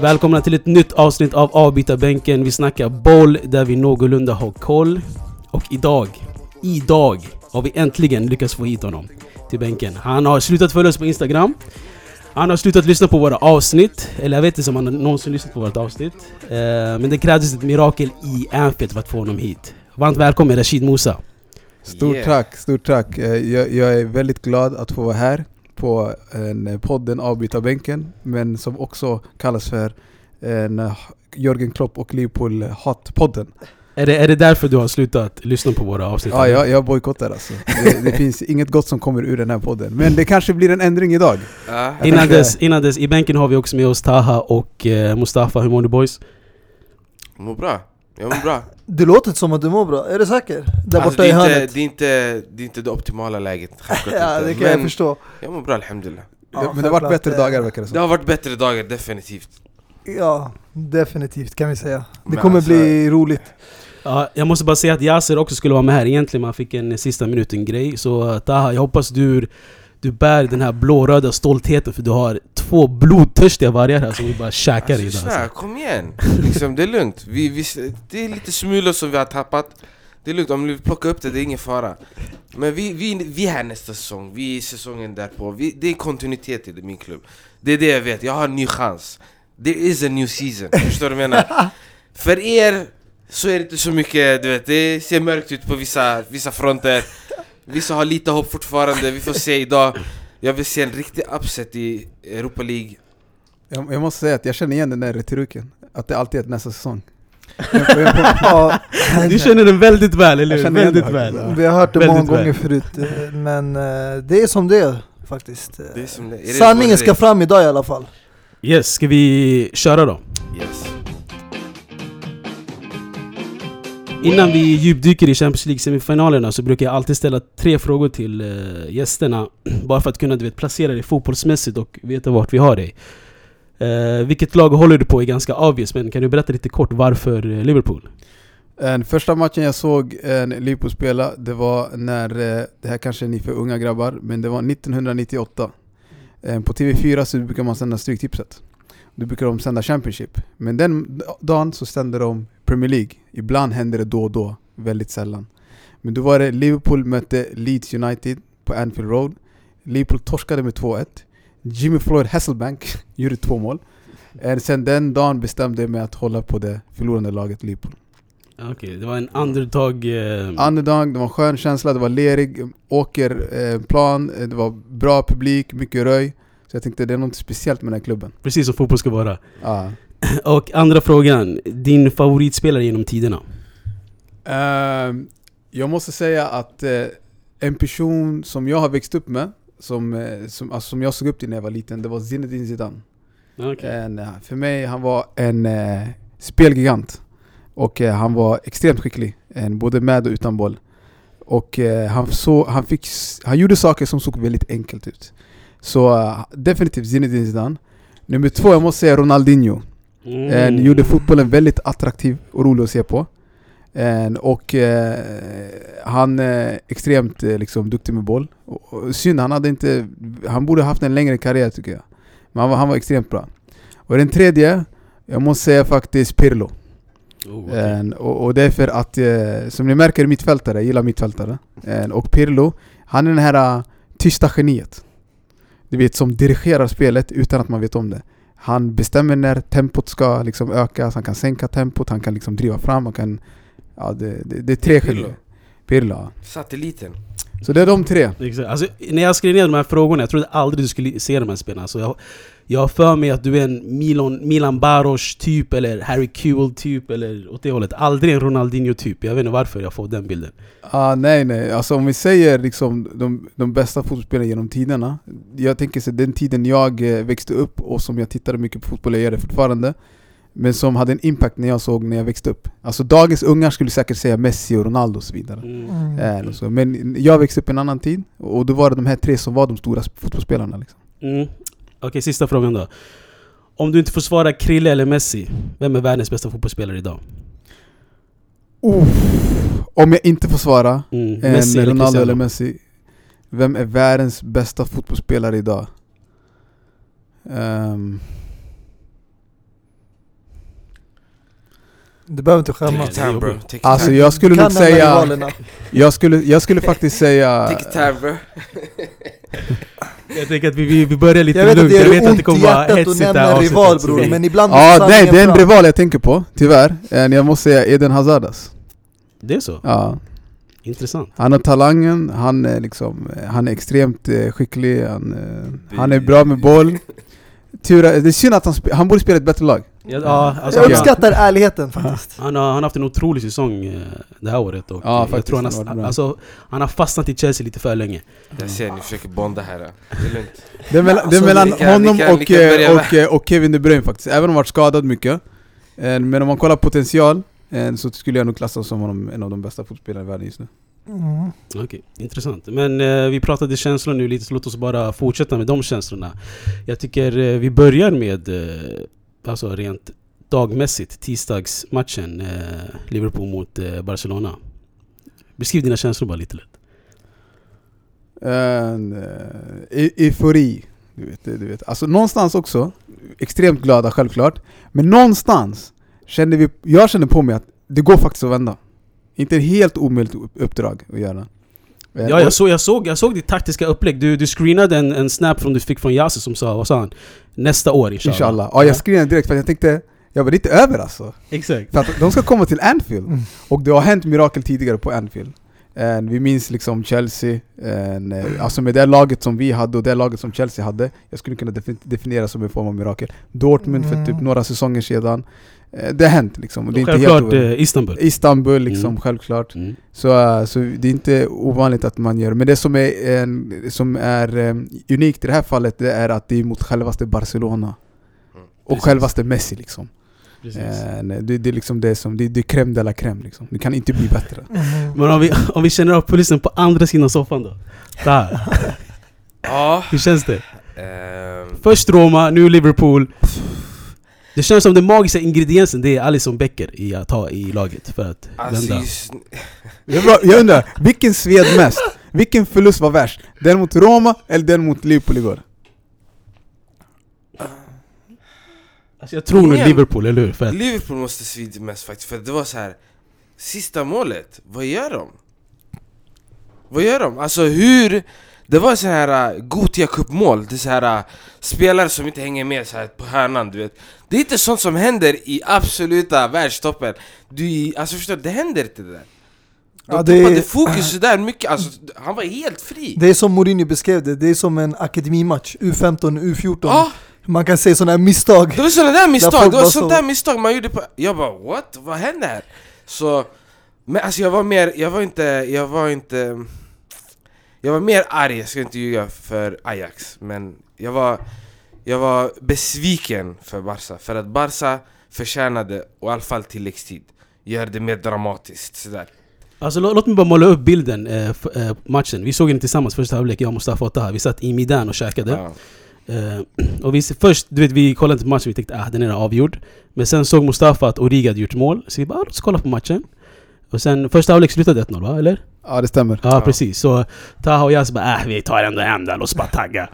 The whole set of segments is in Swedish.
Välkomna till ett nytt avsnitt av Avbytarbänken. Vi snackar boll där vi någorlunda har koll. Och idag, idag har vi äntligen lyckats få hit honom till bänken. Han har slutat följa oss på Instagram. Han har slutat lyssna på våra avsnitt. Eller jag vet inte om han någonsin lyssnat på vårt avsnitt. Eh, men det krävdes ett mirakel i Anfield för att få honom hit. Varmt välkommen Rashid Musa. Stort Yeah. tack, stort tack. Eh, Jag, jag är väldigt glad att få vara här på en eh, podden Avbytarbänken, men som också kallas för en eh, Jörgen Klopp och Liverpool Hat-podden. Är det, är det därför du har slutat lyssna på våra avsnitt? Ja, jag, jag bojkottar alltså. Det, det finns inget gott som kommer ur den här podden. Men det kanske blir en ändring idag. Ja. Jag Innan dess, innan dess, i bänken har vi också med oss Taha och eh, Mustafa. Hur mår du boys? Mår bra. Jag mår bra. Det låter som att du mår bra, är du säker? Där Alltså, borta det, i är inte, hörnet? det, är inte, det är inte det optimala läget. Ja, inte. det kan Men jag förstå. jag mår bra alhamdulillah. Ja, men det har varit bättre eh, dagar verkar det Det som. har varit bättre dagar definitivt. Ja, definitivt kan vi säga. Det Men kommer alltså- bli roligt. Ja, jag måste bara säga att Yasser också skulle vara med här egentligen, man fick en sista minuten-grej. Så eh, Taha, jag hoppas du, du bär den här blåröda stoltheten för du har två blodtörstiga vargar här som vi bara käkar Alltså, idag. snälla, Alltså. kom igen! Liksom, det är lugnt. Vi, vi, det är lite smulor som vi har tappat. Det är lugnt, om vi plockar upp det, det är ingen fara. Men vi, vi, vi är här nästa säsong, vi är säsongen därpå. Vi, det är kontinuitet i min klubb. Det är det jag vet, jag har en ny chans. There is a new season, förstår du vad jag menar? För er så är det inte så mycket, du vet, det ser mörkt ut på vissa, vissa fronter. Vissa har lite hopp fortfarande, vi får se idag. Jag vill se en riktig upset i Europa League. Jag, jag måste säga att jag känner igen den där retoriken. Att det alltid är nästa säsong. Du känner den väldigt väl, eller hur? Väldigt väl. vi har hört det Väldigt många väl. gånger förut, eh, men eh, det är som det är faktiskt. Det är som det, är det Sanningen ska fram idag i alla fall. Yes, ska vi köra då? Yes. Innan vi djupdyker i Champions League-semifinalerna så brukar jag alltid ställa tre frågor till eh, gästerna. Bara för att kunna du vet, placera dig fotbollsmässigt och veta vart vi har dig. Eh, vilket lag håller du på är ganska obvious, men kan du berätta lite kort varför eh, Liverpool? Den första matchen jag såg en Liverpool spela, det var när, eh, det här kanske är ni för unga grabbar, men det var 1998. Eh, På TV4 så brukar man sända Stryktipset. Då brukar de sända Championship. Men den dagen så sände de Premier League. Ibland händer det då och då, väldigt sällan. Men då var det Liverpool mötte Leeds United på Anfield Road. Liverpool torskade med 2-1. Jimmy Floyd Hasselbank gjorde två mål. Eh, Sen den dagen bestämde jag mig att hålla på det förlorande laget Liverpool. Okej, det var en underdog... Eh, Underdog, det var en skön känsla, det var lerig åkerplan, det var bra publik, mycket röj. Så jag tänkte det är något speciellt med den här klubben. precis som fotboll ska vara. Ja. Och andra frågan, din favoritspelare genom tiderna? Ehm, jag måste säga att eh, en person som jag har växt upp med, som, eh, som, alltså, som jag såg upp till när jag var liten, det var Zinedine Zidane. Okej. En, eh, för mig, han var en spelgigant. Och han var extremt skicklig, en, både med och utan boll. Och han, så, han, fick, han gjorde saker som såg väldigt enkelt ut. Så definitivt Zinedine Zidane. Nummer två, jag måste säga Ronaldinho. Mm. En, gjorde fotbollen väldigt attraktiv och rolig att se på. En, och eh, han är extremt eh, liksom, duktig med boll. Och, och, synd, han, hade inte, han borde haft en längre karriär tycker jag. Men han var, han var extremt bra. Och den tredje, jag måste säga faktiskt Pirlo. Oh, okej. En, och, och det är för att, eh, som ni märker, mittfältare, jag gillar mittfältare. En, och Pirlo, han är den här uh, tysta geniet. Du vet, som dirigerar spelet utan att man vet om det. Han bestämmer när tempot ska liksom ökas, han kan sänka tempot, han kan liksom driva fram, han kan... Ja, det, det, det är tre Pirlo. genier. Pirlo, ja. Satelliten. Så det är de tre. Exakt. Alltså, när jag skrev ner de här frågorna, jag trodde aldrig du skulle se de här spelarna. Så jag, jag har för mig att du är en Milan, Milan Baros typ, eller Harry Kewell typ, eller åt det hållet. Aldrig en Ronaldinho typ. Jag vet inte varför jag får den bilden. Ah, nej nej, alltså om vi säger liksom de, de bästa fotbollsspelarna genom tiderna Jag tänker så den tiden jag eh, växte upp och som jag tittade mycket på fotboll, jag gör det fortfarande Men som hade en impact när jag såg när jag växte upp Alltså dagens ungar skulle säkert säga Messi och Ronaldo och så vidare Mm. Och så. Men jag växte upp i en annan tid och då var det de här tre som var de stora fotbollsspelarna liksom. Mm. Okej, sista frågan då. Om du inte får svara Krille eller Messi, vem är världens bästa fotbollsspelare idag? Oh, om jag inte får svara, Mm. en Messi eller Ronaldo Cristiano? eller Messi. Vem är världens bästa fotbollsspelare idag? Ehm, Du behöver inte Take skämmas. är time bro, take alltså time. jag skulle nog säga... Jag skulle, jag skulle faktiskt säga... Take your time bro. Jag tänker att vi, vi, vi börjar lite Jag vet att lugnt, det jag vet att det kommer vara hetsigt det nämna här en avsnittet, rival så bror, men ibland Ja, måste nej, det är en rival jag tänker på, tyvärr. Men jag måste säga Eden Hazardas. Det är så? Ja. Intressant. Han har talangen, han är, liksom, han är extremt eh, skicklig, han, eh, han är bra med boll. Tur, det är synd att han, han borde spela ett bättre lag. Ja, ja, alltså, Jag han, uppskattar ärligheten faktiskt. han, har, han har haft en otrolig säsong eh, det här året och Ja, eh, jag faktiskt, tror han, har alltså, han har fastnat i Chelsea lite för länge. Jag ser ni försöker bonda här. Det är lugnt. Det är mellan, det är Alltså, mellan kan- honom kan- vi och, kan eh, och, eh, och Kevin De Bruyne faktiskt. Även om han varit skadad mycket. Eh, Men om man kollar potential eh, så skulle jag nog klassa som honom en av de bästa fotbollsspelarna i världen just nu. Mm. Okej, intressant. Men eh, vi pratade känslor nu lite, så låt oss bara fortsätta med de känslorna. Jag tycker eh, vi börjar med, eh, alltså rent dagmässigt, tisdagsmatchen, eh, Liverpool mot eh, Barcelona. Beskriv dina känslor bara lite lätt. Eh, eufori. Du vet, du vet. Alltså någonstans också, extremt glada självklart. Men någonstans kände vi, jag kände på mig att det går faktiskt att vända. Inte ett helt omöjligt uppdrag att göra. Eh, Ja, jag såg, jag såg, jag såg ditt taktiska upplägg. Du, du screenade en, en snap från du fick från Yasser som sa, vad sa han? Nästa år inshallah. Inshallah. Ja, jag skrev direkt för att jag tänkte, jag var lite över alltså. Exakt. För att de ska komma till Anfield. Mm. Och det har hänt mirakel tidigare på Anfield. Eh, vi minns liksom Chelsea, eh, alltså med det laget som vi hade och det laget som Chelsea hade, jag skulle kunna defi- definiera som en form av mirakel. Dortmund för Mm. typ några säsonger sedan. Eh, det har hänt liksom. Och det är Och inte självklart helt eh, Istanbul. Istanbul liksom, Mm. självklart. Mm. Så, eh, så det är inte ovanligt att man gör Men det som är, en, som är eh, unikt i det här fallet, det är att det är mot självaste Barcelona. Och Precis. självaste Messi liksom. Nej, det, det är liksom det som, det, det är crème de la crème liksom. Det kan inte bli bättre. Mm. Men om vi, om vi känner av pulsen på andra sidan soffan då? Där. Ja. Hur känns det? ehm, Först Roma, nu Liverpool. Det känns som den magiska ingrediensen det är Alisson Becker i att ha i laget för att Alltså vända. just, Jag, jag undrar, vilken sved mest? Vilken förlust var värst? Den mot Roma eller den mot Liverpool igår? Alltså jag tror nog Liverpool, eller hur? För att, Liverpool måste svida mest faktiskt, för det var så här. Sista målet, vad gör de? Vad gör de? Alltså hur... Det var så här uh, Gothia Cup-mål, det är så här uh, spelare som inte hänger med så här på hörnan du vet Det är inte sånt som händer i absoluta världstoppen. Du, Alltså förstår det händer inte det där. De Ja, det- tappade fokus sådär mycket, alltså han var helt fri. Det är som Mourinho beskrev det, det är som en akademimatch, U15, U14. Ja, Man kan se sådana här misstag. Det var sådana där misstag, folk det var sånt så- där misstag man gjorde på... Jag bara what? Vad hände här? Så... Men alltså jag var mer, jag var inte, jag var inte... Jag var mer arg, jag ska inte ljuga för Ajax Men jag var, jag var besviken för Barca För att Barca förtjänade, och i alla fall tilläggstid Gör det mer dramatiskt sådär alltså lå- låt mig bara måla upp bilden, eh, eh, matchen. Vi såg den tillsammans första halvlek, jag och Mustafa och Taha. Vi satt i Midan och käkade. ja. Eh, och vi, först, du vet, vi kollade inte på matchen, vi tänkte ah, den är avgjord. Men sen såg Mustafa att Origa hade gjort mål, så vi bara ah, låt oss kolla på matchen. Och sen första halvlek slutade 1-0 va? Eller? Ja det stämmer. Ja, Ja. precis. Så Taha och Yas bara äh, vi tar ändå hem den, låt oss bara tagga.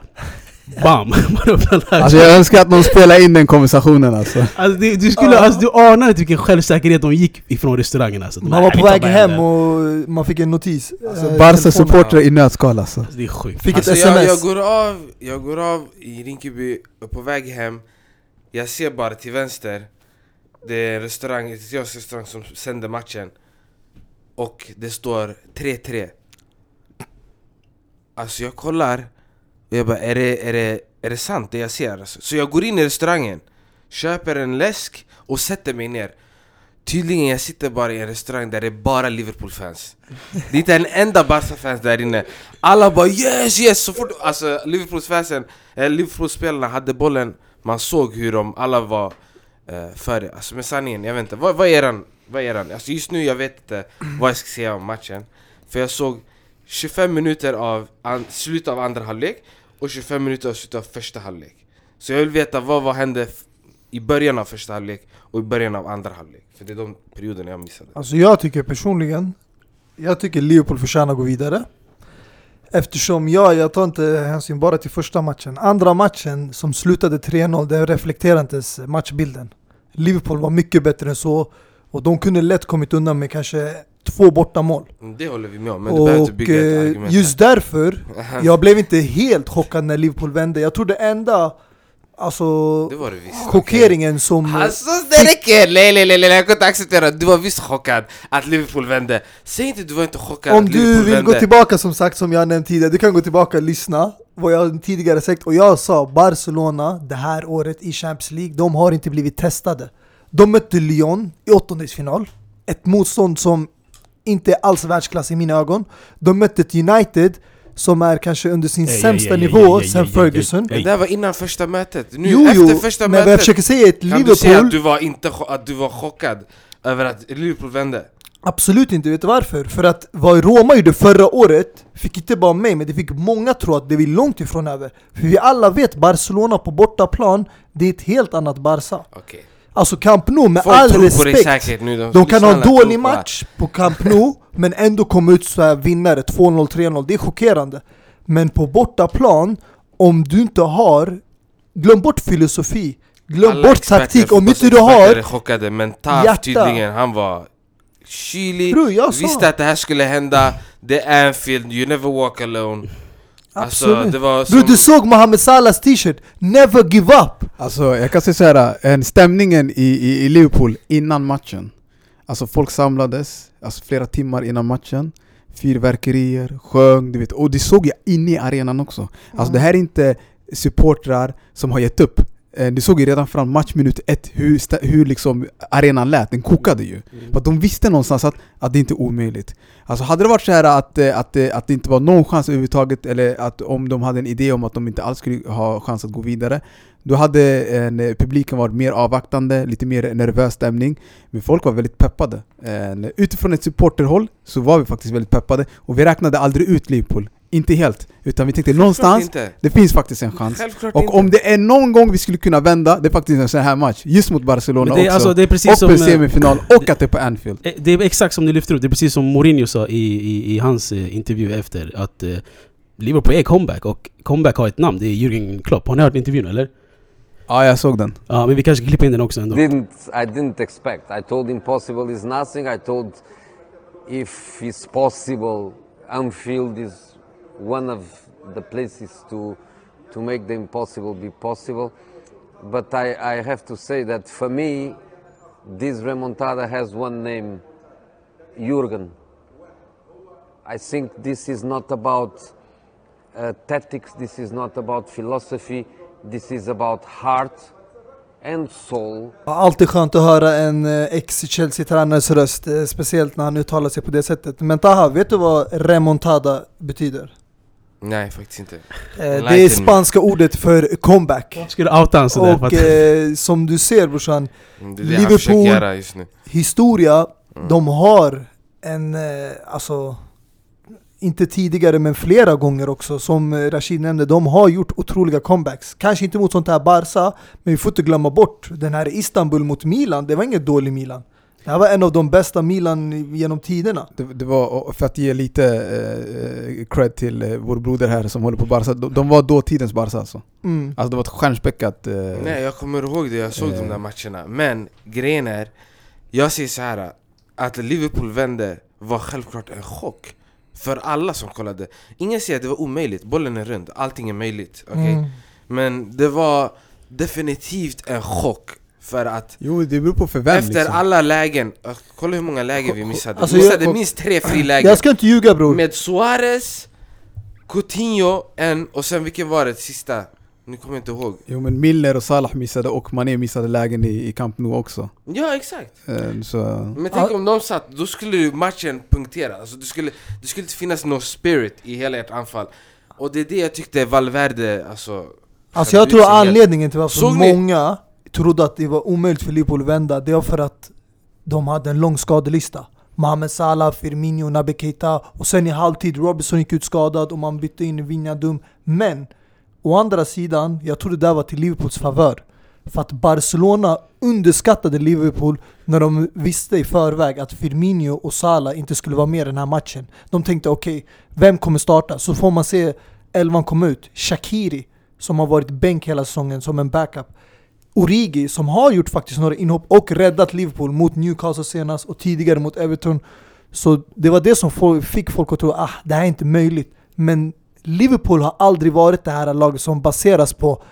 Bam! Man öppnar där. Alltså jag önskar att någon spelar in den konversationen alltså. Alltså, det, du, skulle, alltså, du anar inte vilken självsäkerhet de gick ifrån restaurangen alltså. Man var "Äh, vi på väg hem den." och man fick en notis. alltså Eh, Barca telefonen. supportrar i nötskal alltså. Alltså, det är sjukt. Fick Alltså ett jag, sms. jag, går av, jag går av i Rinkeby, på väg hem Jag ser bara till vänster Det är en restaurang, en italiensk restaurang som sänder matchen Och det står 3-3 Alltså jag kollar och jag bara, är det, är det, är det sant det jag ser? Alltså? Så jag går in i restaurangen Köper en läsk och sätter mig ner Tydligen jag sitter bara i en restaurang där det är bara Liverpool-fans Det är inte en enda Barca-fans där inne Alla bara yes yes! Så fort alltså, Liverpool-fansen, eh, Liverpool-spelarna hade bollen Man såg hur de alla var eh, för det Alltså med sanningen, jag vet inte, vad, vad är eran? Vad är eran? Alltså just nu jag vet inte vad jag ska säga om matchen För jag såg 25 minuter av slutet av andra halvlek Och 25 minuter av slutet av första halvlek Så jag vill veta vad, vad hände i början av första halvlek och i början av andra halvlek. För det är de perioderna jag missade. Alltså jag tycker personligen, jag tycker Liverpool förtjänar att gå vidare. Eftersom jag, jag tar inte hänsyn bara till första matchen. Andra matchen som slutade 3-0, den reflekterar inte ens matchbilden. Liverpool var mycket bättre än så och de kunde lätt kommit undan med kanske två bortamål. Mm, Det håller vi med om, men du behöver inte bygga ett eh, argument. just därför, jag blev inte helt chockad när Liverpool vände. Jag tror det enda, alltså Det var det visst. chockeringen som... Alltså det räcker! Nej nej nej, nej, jag kan inte acceptera Du var visst chockad att Liverpool vände Säg inte du var inte chockad Om att du Liverpool vill vände gå tillbaka som sagt, som jag nämnt tidigare, du kan gå tillbaka och lyssna vad jag tidigare sagt och jag sa Barcelona det här året i Champions League, de har inte blivit testade. De mötte Lyon i åttondelsfinal, ett motstånd som inte alls världsklass i mina ögon. De mötte ett United som är kanske under sin ey, sämsta ey, nivå ey, sen Ferguson. Men det här var innan första mötet Nu Jo efter jo, första men vad jag mötet försöker säga är att Kan du säga Liverpool att du var, inte, att du var chockad över att Liverpool vände? Absolut inte, vet du varför? För att vad Roma gjorde förra året fick inte bara mig, men det fick många tro att det är långt ifrån över. För vi alla vet, Barcelona på bortaplan, det är ett helt annat Barca. Okej Alltså Camp Nou, med Folk all tror på dig respekt, säkert nu de kan ha en dålig match på Camp Nou, men ändå komma ut så här vinnare, 2-0, 3-0, det är chockerande. Men på bortaplan, om du inte har, glöm bort filosofi, glöm Alla bort taktik, om inte du har chockade men Taff hjärta. tydligen, han var kylig. Sa- Visste att det här skulle hända. Det är Anfield, you never walk alone Alltså Absolut. det var som... du såg Mohamed Salahs t-shirt, 'Never give up' Alltså jag kan säga såhär, en stämningen i, i, i Liverpool innan matchen. Alltså folk samlades, alltså flera timmar innan matchen. Fyrverkerier, sjöng, du vet, och det såg jag inne i arenan också. Alltså det här är inte supportrar som har gett upp Eh, Du såg ju redan från matchminut ett. Hur, hur liksom arenan lät, den kokade ju. För att de visste någonstans att, att det inte är omöjligt. Alltså hade det varit så här att, eh, att, eh, att det inte var någon chans överhuvudtaget Eller att om de hade en idé om att de inte alls skulle ha chans att gå vidare Då hade en, eh, publiken varit mer avvaktande, lite mer nervös stämning. Men folk var väldigt peppade. Eh, Utifrån ett supporterhåll så var vi faktiskt väldigt peppade. Och vi räknade aldrig ut Liverpool Inte helt, utan vi tänkte någonstans inte. det finns faktiskt en chans Självklart Och inte. om det är någon gång vi skulle kunna vända, det är faktiskt en sån här match Just mot Barcelona det, är, också alltså, det är precis Och som... på eh, semifinal, och att det är på Anfield Eh, Det är exakt som ni lyfter upp, det är precis som Mourinho sa i, i, i hans eh, intervju efter att eh, Liverpool är comeback och comeback har ett namn, det är Jürgen Klopp. Har ni hört intervjun eller? Ja, jag såg den Ja, men vi kanske klipper in den också ändå. didn't I didn't expect. I told impossible is nothing. I told if it's possible, Anfield is one of the places to to make the impossible be possible. But I, I have to say that for me, this remontada has one name, Jurgen. I think this is not about uh, tactics. This is not about philosophy. This is about heart and soul. Alltid skönt att höra en eh, ex-Chelsea-tränares röst, eh, speciellt när han uttalar sig på det sättet. Men Taha, vet du vad remontada betyder? Nej faktiskt inte Eh, det är spanska ordet för comeback. Skulle outa han sådär Och eh, som du ser brorsan, Liverpool- göra just nu historia, Mm. de har en, eh, alltså inte tidigare men flera gånger också, som eh, Rashid nämnde, de har gjort otroliga comebacks. Kanske inte mot sånt här Barca, men vi får inte glömma bort den här Istanbul mot Milan, det var inget dålig Milan. Det här var en av de bästa Milan genom tiderna. det, det var, för att ge lite eh, cred till eh, vår broder här som håller på Barca De, de var dåtidens Barca alltså Mm. Alltså det var ett stjärnspäckat eh, Nej jag kommer ihåg det, jag såg de där Eh. matcherna Men grejen är Jag säger så här Att Liverpool vände var självklart en chock För alla som kollade Ingen säger att det var omöjligt, bollen är rund, allting är möjligt okej? Mm. Men det var definitivt en chock För att Jo det beror på för vem efter liksom. alla lägen, äh, kolla hur många lägen vi missade Alltså, Vi missade jag- minst tre frilägen Jag ska inte ljuga bror. Med Suarez, Coutinho, en och sen vilken var det sista? Nu kommer jag inte ihåg Jo men Milner och Salah missade och Mané missade lägen i, i Camp Nou också Ja exakt eh, Så... Men tänk om de satt, då skulle ju matchen punktera alltså, det, skulle, det skulle inte finnas någon spirit i hela ert anfall Och det är det jag tyckte Valverde, alltså Alltså jag tror anledningen till varför Såg ni? många trodde att det var omöjligt för Liverpool att vända, det var för att de hade en lång skadelista. Mohamed Salah, Firmino, Naby Keita och sen i halvtid Robinson gick ut skadad och man bytte in Vinjadum. Men å andra sidan, jag tror det där var till Liverpools favör. För att Barcelona underskattade Liverpool när de visste i förväg att Firmino och Salah inte skulle vara med i den här matchen. De tänkte okej, vem kommer starta? Så får man se elvan komma ut. Shakiri, som har varit bänk hela säsongen som en backup. Origi, som har gjort faktiskt några inhopp och räddat Liverpool mot Newcastle senast och tidigare mot Everton. Så det var det som fick folk att tro att ah, det här är inte möjligt. Men Liverpool har aldrig varit det här laget som baseras på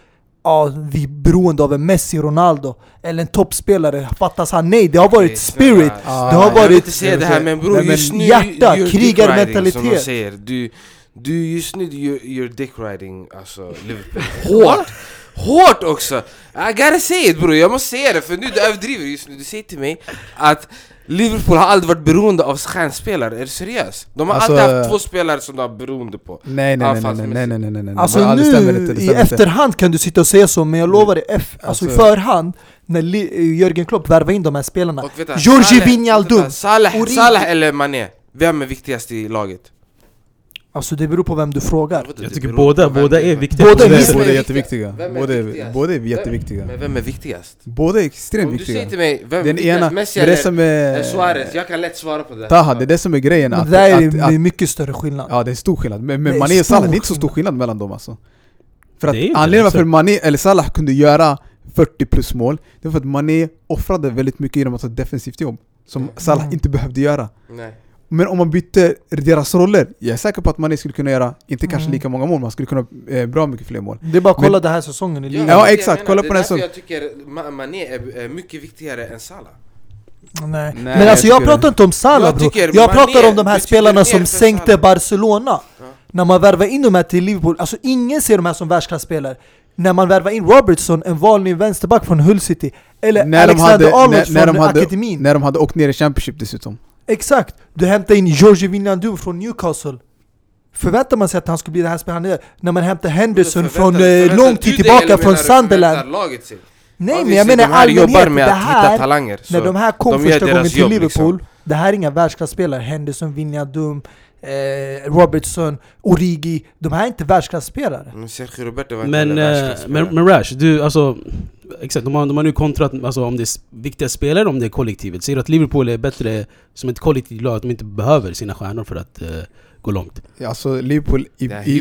Ja, vi är beroende av en Messi, Ronaldo eller en toppspelare. Fattas han? Nej, det har varit spirit. Ah, det har jag Jag vill varit inte säga det här men bror, just nu hjärta, krigarmentalitet. Som de säger. Du, du just nu you're, you're dick riding alltså Liverpool Hårt! Hårt också! I gotta say it bror, jag måste säga det för nu du överdriver just nu Du säger till mig att Liverpool har aldrig varit beroende av stjärnspelare, är du seriös? De har Alltså- alltid haft två spelare som de har beroende på Nej nej nej nej nej nej nej nej nej Alltså Ja, det stämmer nu inte, det i stämmer inte. efterhand kan du sitta och säga så, men jag lovar dig, F, alltså, i Alltså- förhand, när Jörgen Klopp värvade in de här spelarna. Salah- Wijnaldum, Salah. Salah eller Mané? Vem är viktigast i laget? Alltså det beror på vem du frågar. Jag tycker båda, båda är viktiga. Båda är Båda, Vem är båda är jätteviktiga. Vem är Båda är, båda är jätteviktiga. Men vem är viktigast? Båda är extremt Om du viktiga. säger till mig, vem är Den viktigast? ena, Messi det är det eller som eller är... Suarez? Jag kan lätt svara på det Taha, det är det som är grejen. Men Att, det där är att, att, med mycket större skillnad. ja det är stor skillnad. Men, men är Mané och Salah, det är inte så stor skillnad. mellan dem alltså. För att är anledningen varför. Mané eller Salah kunde göra 40 plus mål, det var för att Mané offrade väldigt mycket genom att ha ett defensivt jobb. Som Salah Mm. inte behövde göra. Nej. Men om man bytte deras roller, jag är säker på att Mané skulle kunna göra, inte kanske Mm. lika många mål, men han skulle kunna eh, bra mycket fler mål. Det är bara att kolla Men- den här säsongen i Ja, ligan. Ja, jag exakt. menar. Kolla Det på är den som- därför jag tycker Ma- Mané är, mycket viktigare än Salah. Nej. Nej, Men alltså jag tycker pratar inte om Salah Jag tycker Jag pratar om de här spelarna som sänkte Salah. Barcelona. Ja. När man värvar in de här till Liverpool, alltså ingen ser de här som världsklasspelare. När man värvar in Robertson, en vanlig vänsterback från Hull City, eller När de Alexander hade- Arnold när- när från de hade- akademin. När de hade åkt ner i Championship dessutom. Exakt! Du hämtar in Georgi Wijnaldum från Newcastle. Förväntar man sig att han skulle bli den här spelaren? När man hämtar Henderson från eh, lång tid tillbaka från Sunderland. laget sig? Nej men jag menar jobbar allmänhet, med det att hitta här, talanger. När de här kom de första gången till Liverpool, liksom. det här är inga världsklasspelare. Henderson, Wijnaldum, eh, Robertson, Origi. De här är inte världsklasspelare. Men Sergio Roberto var inte Men, heller eh, världsklasspelare. men, men Rash, du alltså... Exakt, de har, de har nu kontrat alltså, om det är viktiga spelare om det är kollektivet. Säger du att Liverpool är bättre som ett kollektivt lag, att de inte behöver sina stjärnor för att eh, gå långt? Alltså Liverpool i, i, i,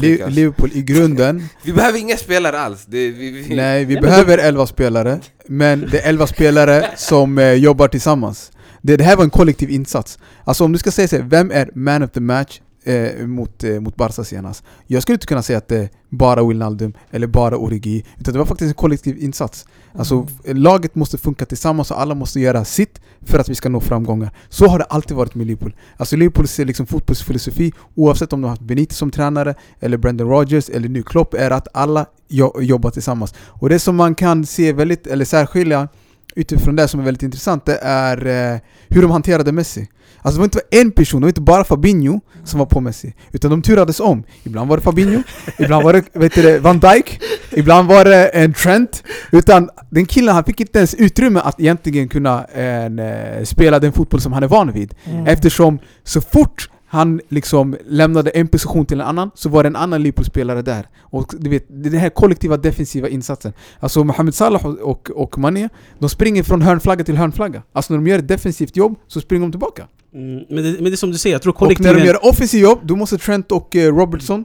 Li- alltså. Liverpool i grunden, Vi behöver inga spelare alls. Det, vi, vi, nej vi behöver 11 spelare, men det är 11 spelare som eh, jobbar tillsammans. Det, det här var en kollektiv insats. Alltså om du ska säga så här, vem är man of the match eh, mot, eh, mot Barca senast? Jag skulle inte kunna säga att det är bara Wijnaldum eller bara Origi, utan det var faktiskt en kollektiv insats. Alltså laget måste funka tillsammans och alla måste göra sitt för att vi ska nå framgångar. Så har det alltid varit med Liverpool. Alltså Liverpools liksom fotbollsfilosofi, oavsett om de har haft Benitez som tränare, eller Brendan Rodgers, eller nu Klopp, är att alla jo jobbar tillsammans. Och det som man kan se väldigt, eller särskilja utifrån det som är väldigt intressant, det är eh, hur de hanterade Messi. Alltså det var inte en person, det var inte bara Fabinho som var på Messi, utan de turades om. Ibland var det Fabinho, ibland var det vet du, Van Dijk, ibland var det en Trent. Utan den killen han fick inte ens utrymme att egentligen kunna en, eh, spela den fotboll som han är van vid. Mm. Eftersom så fort han liksom lämnade en position till en annan så var det en annan Liverpool-spelare där. Och du vet, den här kollektiva defensiva insatsen. Alltså Mohamed Salah och, och, och Mané, de springer från hörnflagga till hörnflagga. Alltså när de gör ett defensivt jobb så springer de tillbaka. Mm, men, det, men det är som du säger, jag tror Och när kollektiven... de gör offensivt jobb, då måste Trent och eh, Robertson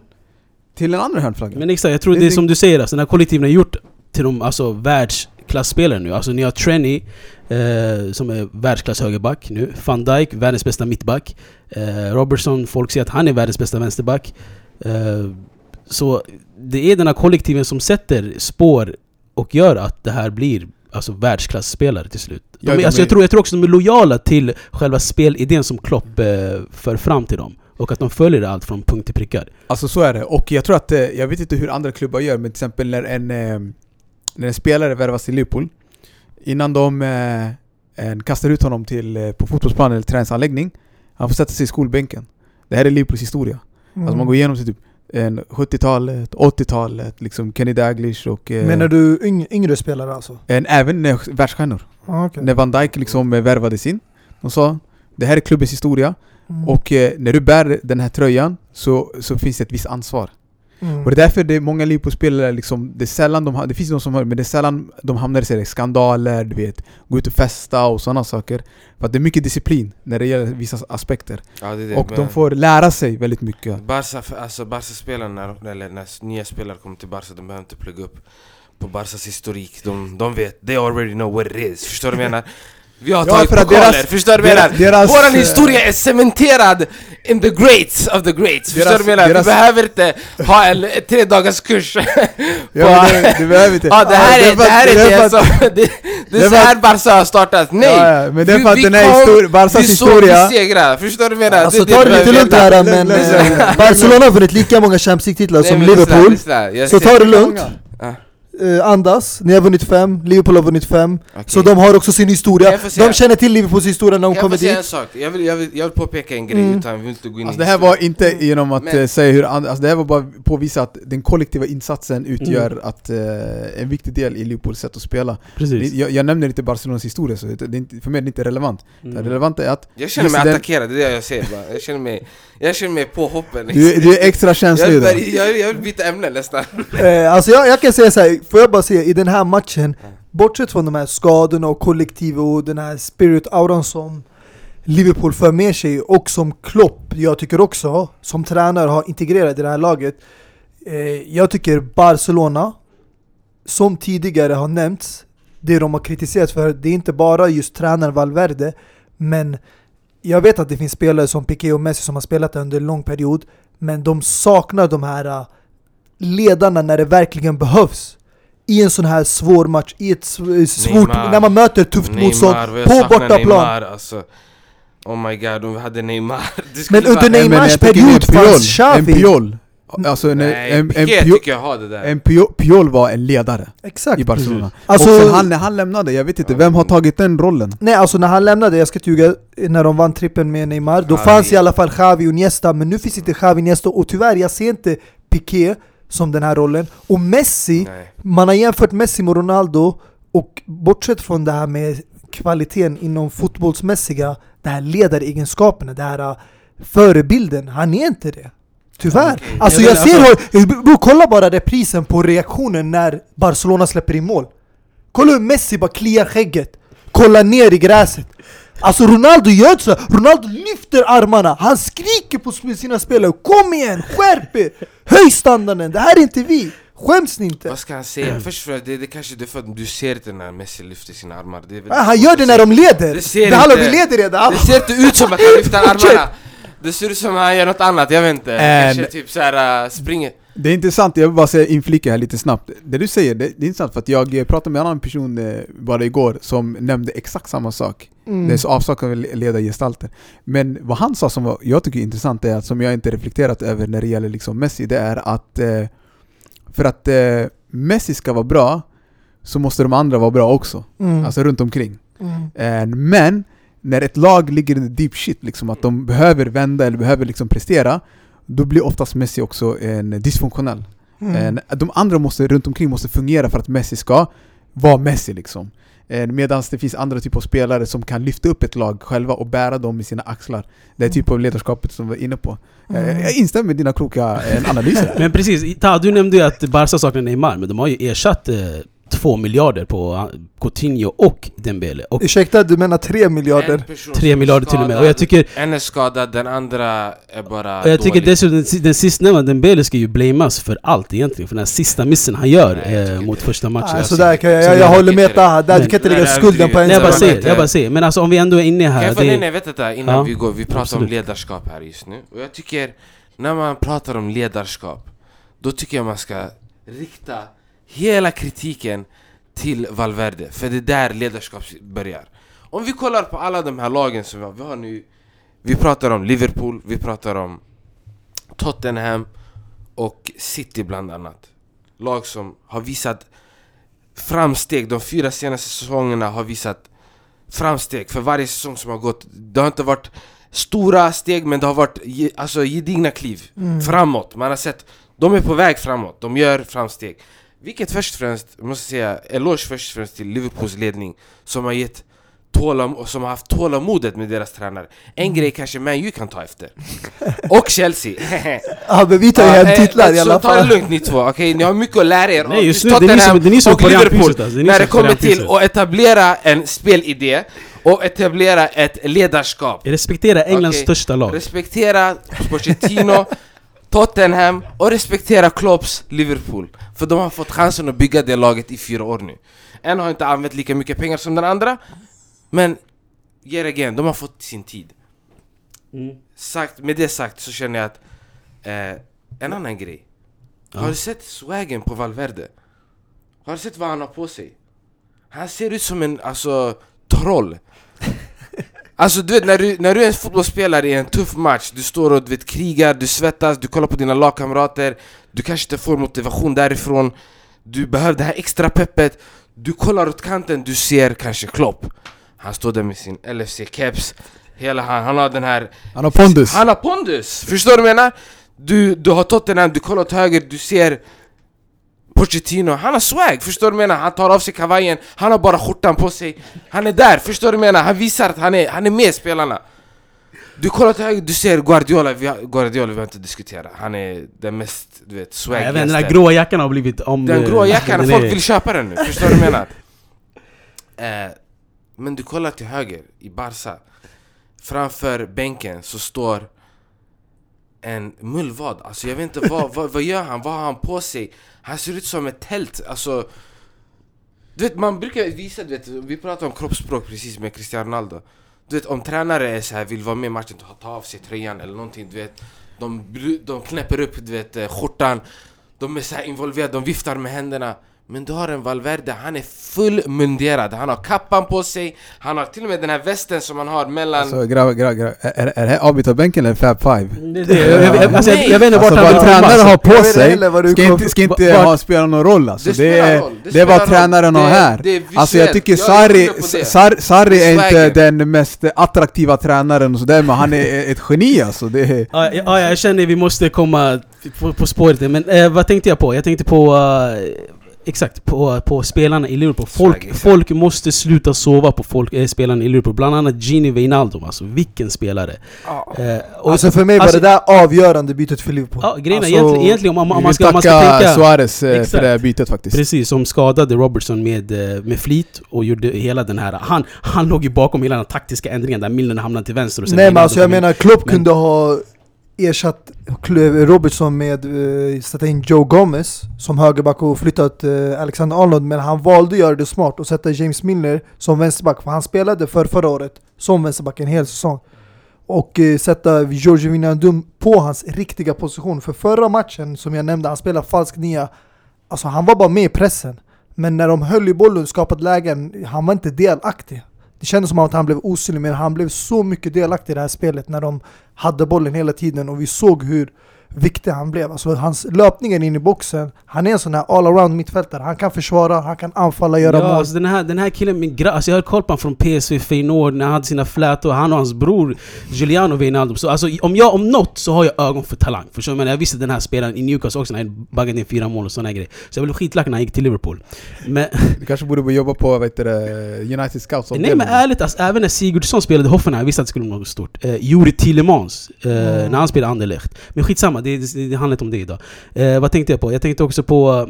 till en annan hörnflagga. Men exakt, jag tror Det- det är som du säger, alltså, den här kollektiven har gjort till de alltså, världsklasspelare nu. Alltså ni har Trenny, eh, som är världsklass högerback nu. Van Dijk, världens bästa mittback. Eh, Robertson, folk säger att han är världens bästa vänsterback. Eh, så det är den här kollektiven som sätter spår och gör att det här blir alltså, världsklasspelare till slut. De, Ja, de alltså, är- jag, tror, jag tror också de är lojala till själva spelidén som Klopp eh, för fram till dem. Och att de följer allt från punkt till prickar. Alltså så är det, och jag tror att, eh, jag vet inte hur andra klubbar gör, men till exempel när en, eh, när en spelare värvas till Liverpool, innan de eh, en kastar ut honom till, eh, på fotbollsplanen eller träningsanläggning, han får sätta sig i skolbänken. Det här är Liverpools historia. Mm. Alltså man går igenom till typ 70-talet, 80-talet, liksom Kenny Dalglish och... Eh, Menar du yng yngre spelare alltså? en, även eh, världsstjärnor. Ah, okej. När Van Dijk liksom eh, värvades in, de sa det här är klubbens historia, Mm. och eh, när du bär den här tröjan så, så finns det ett visst ansvar. Mm. Och det är därför det är många Liverpool-spelare, liksom, det är sällan de det finns de som har men det är sällan de hamnar i skandaler, du vet, gå ut och festa och sådana saker. För att det är mycket disciplin när det gäller vissa aspekter. Ja, det det. Och men- de får lära sig väldigt mycket. Barca, alltså Barca-spelarna, eller när nya spelare kommer till Barca, de behöver inte plugga upp på Barcas historik. De, de vet, they already know what it is. Förstår du vad jag menar? Vi har Ja, tagit för att pokaler, deras- förstår du vad jag menar? Våran historia är cementerad in the greats of the greats. Förstår du vad jag menar? Vi behöver inte ha en tre dagars kurs. Ja, men det, det behöver inte. Ja, det här Ja, är, det här är det att- som... Det, det det är så här Barca har startat. Nej! Ja, ja, men det är för att den här kom- histori- Barcas vi såg historia... vi segrar, förstår du vad jag menar? Alltså Det- ta det lite lugnt här men eh, Barcelona har vunnit lika många Champions League-titlar som Liverpool. Så ta det lugnt. Eh, andas, ni har vunnit fem, Liverpool har vunnit fem. Okej. Så de har också sin historia. Jag De känner till Liverpools historia när de Jag kommer får säga en dit. sak, jag vill, jag vill, jag vill påpeka en grej Mm. utan vi vill inte gå in Alltså i det här var inte genom att Men- eh, säga hur alltså det här var bara påvisa att den kollektiva insatsen utgör Mm. att, eh, en viktig del i Liverpools sätt att spela. Precis. Jag, jag nämner inte Barcelonas historia, så det är inte, för mig är det inte relevant. Det Mm. relevanta är att Jag känner mig den- attackerad, det är det jag säger bara. Jag känner mig, jag känner mig påhoppen du, du är extra jag, känslig vill, bara- jag, jag vill byta ämne nästan Eh, alltså jag, jag kan säga så här, får jag bara säga i den här matchen, bortsett från de här skadorna och kollektiv och den här spirit-auran som Liverpool för med sig och som Klopp, jag tycker också, som tränare har integrerat i det här laget. Eh, jag tycker Barcelona, som tidigare har nämnts, det de har kritiserat för, det är inte bara just tränaren Valverde, men jag vet att det finns spelare som Piqué och Messi som har spelat där under en lång period, men de saknar de här eh, ledarna när det verkligen behövs. I en sån här svår match, i ett sv- svårt, Neymar. när man möter tufft motstånd vad jag på bortaplan. Neymar, alltså. Oh my god, om vi hade Neymar Men under Neymars period en fanns Xavi. En Piol. Alltså en, Nej, en, en, Piqué Piol, tycker jag har det där en Piol, Piol var en ledare Exakt. i Barcelona. Alltså- och sen han, när han lämnade, jag vet inte, vem har tagit den rollen? Nej alltså när han lämnade, jag ska ljuga, när de vann trippen med Neymar, då Xavi. fanns i alla fall Xavi och Iniesta, men nu finns inte Xavi och Iniesta och tyvärr, jag ser inte Piqué som den här rollen. Och Messi, Nej. man har jämfört Messi med Ronaldo och bortsett från det här med kvaliteten inom fotbollsmässiga, det här ledaregenskaperna, det här uh, förebilden, han är inte det. Tyvärr. Okej. Alltså Jag ser hur, bro, kolla bara reprisen på reaktionen när Barcelona släpper in mål. Kolla hur Messi bara kliar skägget, kollar ner i gräset. Alltså Ronaldo gör inte så, Ronaldo lyfter armarna, han skriker på sina spelare Kom igen, skärp er! Höj standarden, det här är inte vi! Skäms ni inte? Vad ska han säga? Först främst, det, det kanske det är för att du ser inte när Messi lyfter sina armar det Ah, han gör det när de leder! Det ser Det handlar vi leder redan! Det ser inte ut som att han lyfter armarna Det ser ut som att han gör något annat, jag vet inte En- Kanske typ såhär uh, springer Det är intressant, jag vill bara säga inflika här lite snabbt. Det du säger, det, det är intressant för att jag pratade med en annan person eh, bara igår som nämnde exakt samma sak. Mm. Det är så avsaknad av ledargestalter. Men vad han sa som var, jag tycker är intressant är att, som jag inte reflekterat över när det gäller liksom Messi, det är att eh, för att eh, Messi ska vara bra så måste de andra vara bra också. Mm. Alltså runt omkring. Mm. Men när ett lag ligger i deep shit, liksom, att de behöver vända eller behöver liksom prestera, då blir oftast Messi också en dysfunktionell. Mm. Eh, De andra måste, runt omkring måste fungera för att Messi ska vara Messi liksom. Medan det finns andra typer av spelare som kan lyfta upp ett lag själva och bära dem i sina axlar. Det är typ av ledarskapet som vi var inne på. Eh, Mm. Jag instämmer med dina kloka eh, analyser. Men precis, Ta, du nämnde ju att Barca saknar Neymar, men de har ju ersatt två miljarder på eh, Coutinho och Dembele. Och Ursäkta, du menar tre miljarder? tre miljarder till och med. skadad, Och jag tycker, En är skadad, den andra är bara och jag tycker dålig. dessutom den, den sistnämnda, Dembele ska ju blamas för allt egentligen. För den här sista missen han gör Nej, tycker eh, mot det. första matchen. Nej, Alltså, sådär kan jag, jag, jag håller med tycker. Taha, där du kan inte Nej, lägga skulden på en Nej jag bara säger, jag bara säger. Men alltså om vi ändå är inne Kan här. jag få, nej, nej, vet detta innan Ja. vi går, vi pratar Absolut. om ledarskap här just nu Och jag tycker, när man pratar om ledarskap Då tycker jag man ska rikta hela kritiken till Valverde För det är där ledarskap börjar Om vi kollar på alla de här lagen som vi har, nu Vi pratar om Liverpool, vi pratar om Tottenham och City bland annat Lag som har visat framsteg, de fyra senaste säsongerna har visat framsteg för varje säsong som har gått. Det har inte varit stora steg men det har varit alltså, gedigna kliv Mm. framåt. Man har sett, de är på väg framåt, de gör framsteg. Vilket först och främst, måste säga, eloge först och främst till Liverpools ledning som har gett tålam och som har haft tålamodet med deras tränare. En grej kanske Man U kan ta efter. Och Chelsea. Ja men vi tar ju hem eh, titlar i så alla ta det fall. lugnt ni två, okej? Ni har mycket att lära er Nej, just nu, det är ni som- och Liverpool alltså. När det kommer till att etablera en spelidé och etablera ett ledarskap Respektera Englands Okej. största lag. Respektera Pochettino, Tottenham och respektera Klopps Liverpool För de har fått chansen att bygga det laget i fyra år nu En har inte använt lika mycket pengar som den andra Men, yet again, de har fått sin tid Mm. sagt, Med det sagt så känner jag att eh, En annan grej Har du sett swagen på Valverde? Har du sett vad han har på sig? Han ser ut som en, alltså, troll Alltså du vet när du, när du är en fotbollsspelare i en tuff match Du står och du vet, krigar, du svettas, du kollar på dina lagkamrater Du kanske inte får motivation därifrån Du behöver det här extra peppet Du kollar åt kanten, du ser kanske Klopp Han står där med sin LFC-keps Hela han, han har den här Han har pondus. Han har pondus! Förstår du vad jag menar? Du, du har Tottenham, du kollar åt höger, du ser Pochettino, han har swag, förstår du menar? Han tar av sig kavajen, han har bara skjortan på sig Han är där, förstår du menar? Han visar att han är, han är med spelarna Du kollar åt höger, du ser Guardiola, vi har, Guardiola vi behöver inte diskutera Han är den mest, du vet, Jag vet, den där swagigaste gråa jackan har blivit om... Den gråa jackan, folk vill köpa den nu, förstår du menar? Eh, men du kollar till höger, i Barca Framför bänken så står en mullvad, alltså jag vet inte vad, vad, vad gör han? Vad har han på sig? Han ser ut som ett tält, alltså Du vet man brukar visa, du vet, vi pratade om kroppsspråk precis med Cristiano Ronaldo. Du vet om tränare är så här, vill vara med i matchen, ta, ta av sig tröjan eller någonting du vet. De, de knäpper upp du vet, eh, skjortan. De är så här involverade, de viftar med händerna men du har en Valverde, han är fullmunderad Han har kappan på sig Han har till och med den här västen som han har mellan Alltså grabbar, grabbar, grabbar. Är, är det här avbytarbänken eller Fab Five? Det det. Jag, jag, jag, alltså, jag, jag vet inte vart Alltså han vad vill tränare har på sig ska inte, ska inte ha, spela någon roll alltså. Det Det, är, roll, det det är vad tränaren har Det- här. det är Alltså jag tycker Sarri, inne på det. Sar, Sarri är inte den mest attraktiva tränaren och sådär men han är ett geni alltså. Det är, Ja, ja, ja, jag känner vi måste komma på, på spåret. Men eh, vad tänkte jag på? Jag tänkte på... eh, exakt, på, på spelarna i Liverpool. Folk, exakt. folk måste sluta sova på folk, eh, spelarna i Liverpool. Bland annat Gini Wijnaldum. Alltså vilken spelare. Eh, och- Alltså för mig var alltså- det där avgörande bytet för Liverpool. Ja, grejen Alltså, egentligen, egentligen om, man- om man ska, om man ska tänka... Suarez eh, Exakt. för det här bytet faktiskt. Precis, som skadade Robertson med, eh, med flit och gjorde hela den här... Han, han låg ju bakom hela den taktiska ändringen där Milner hamnade till vänster och sen Nej men alltså jag menar, Klopp Men- kunde ha ersatt Robertson med, uh, sätta in Joe Gomez som högerback och flyttat uh, eh, Alexander Arnold men han valde att göra det smart och sätta James Milner som vänsterback för han spelade för förra året som vänsterback en hel säsong. Och uh, sätta George Wijnaldum på hans riktiga position. För förra matchen som jag nämnde, han spelade falsk nia. Alltså han var bara med i pressen. Men när de höll i bollen och skapade lägen, han var inte delaktig. Det kändes som att han blev osynlig, men han blev så mycket delaktig i det här spelet när de hade bollen hela tiden och vi såg hur viktig han blev. Alltså hans löpningar in i boxen, han är en sån här all-around mittfältare. Han kan försvara, han kan anfalla, göra Ja, mål. alltså den, här, den här killen, min gra- alltså jag har koll på honom från PSV Feyenoord när han hade sina flätor, han och hans bror Giuliano Wijnaldum. Så alltså, om jag om något så har jag ögon för talang. Förstår du? Men jag visste den här spelaren i Newcastle också när han baggade in fyra mål och såna grejer. Så jag blev skitlack när han gick till Liverpool. Men, Du kanske borde jobba på heter det, United Scouts nej men ärligt alltså, även när Sigurdsson spelade Hoffenheim, jag visste att det skulle bli något stort. Eh, Juri Tillemans, eh, Mm. när han spelade Anderlecht. Men skitsamma, det, det, det handlar inte om det idag. Eh, vad tänkte jag på? Jag tänkte också på...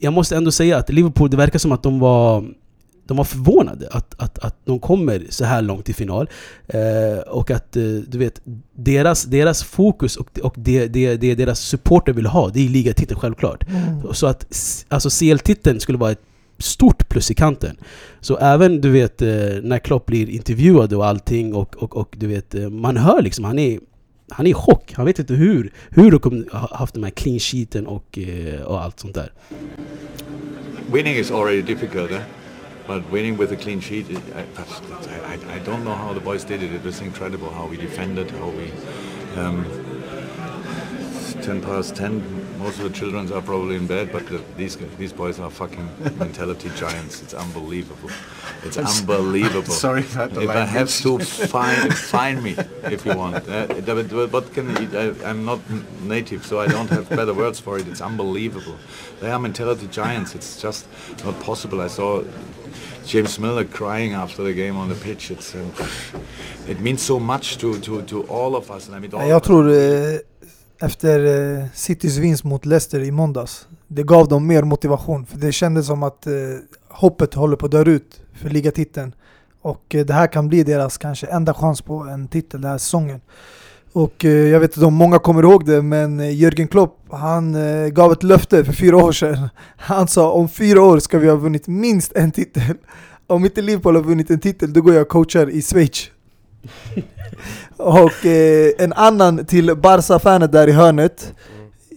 Jag måste ändå säga att Liverpool, det verkar som att de var... De var förvånade att, att, att de kommer så här långt i final. Eh, och att, eh, du vet, deras, deras fokus och, och det, det, det deras supporter vill ha, det är ligatiteln självklart. Mm. Så att alltså CL-titeln skulle vara ett stort plus i kanten. Så även du vet eh, när Klopp blir intervjuad och allting och, och, och du vet eh, man hör liksom han är han är i chock. Han vet inte hur, hur de kommer haft de här clean sheeten och, eh, och allt sånt där. winning is already difficult, eh? but winning with a clean sheet, it, I, that's- that's, I, I don't know how the boys did it. It was incredible how we defended, how we. Um, 10 past 10, most of the children are probably in bed, but the, these these boys are fucking mentality giants. It's unbelievable. It's unbelievable. Sorry about the If I have to find find me if you want. Uh, but, but what can I, I'm not native, so I don't have better words for it. It's unbelievable. They are mentality giants. It's just not possible. I saw James Miller crying after the game on the pitch. It's um, it means so much to, to, to all of us. And I mean, all Jag of us. tror efter eh, Citys vinst mot Leicester i måndags, det gav dem mer motivation. För det kändes som att eh, hoppet håller på att dö ut för ligatiteln. Och eh, det här kan bli deras kanske enda chans på en titel den här säsongen. Och eh, jag vet inte om många kommer ihåg det, men eh, Jürgen Klopp, han eh, gav ett löfte för fyra år sedan. Han sa om fyra år ska vi ha vunnit minst en titel. Om inte Liverpool har vunnit en titel, då går jag och coachar i Schweiz. Och eh, en annan till Barca-fanet där i hörnet.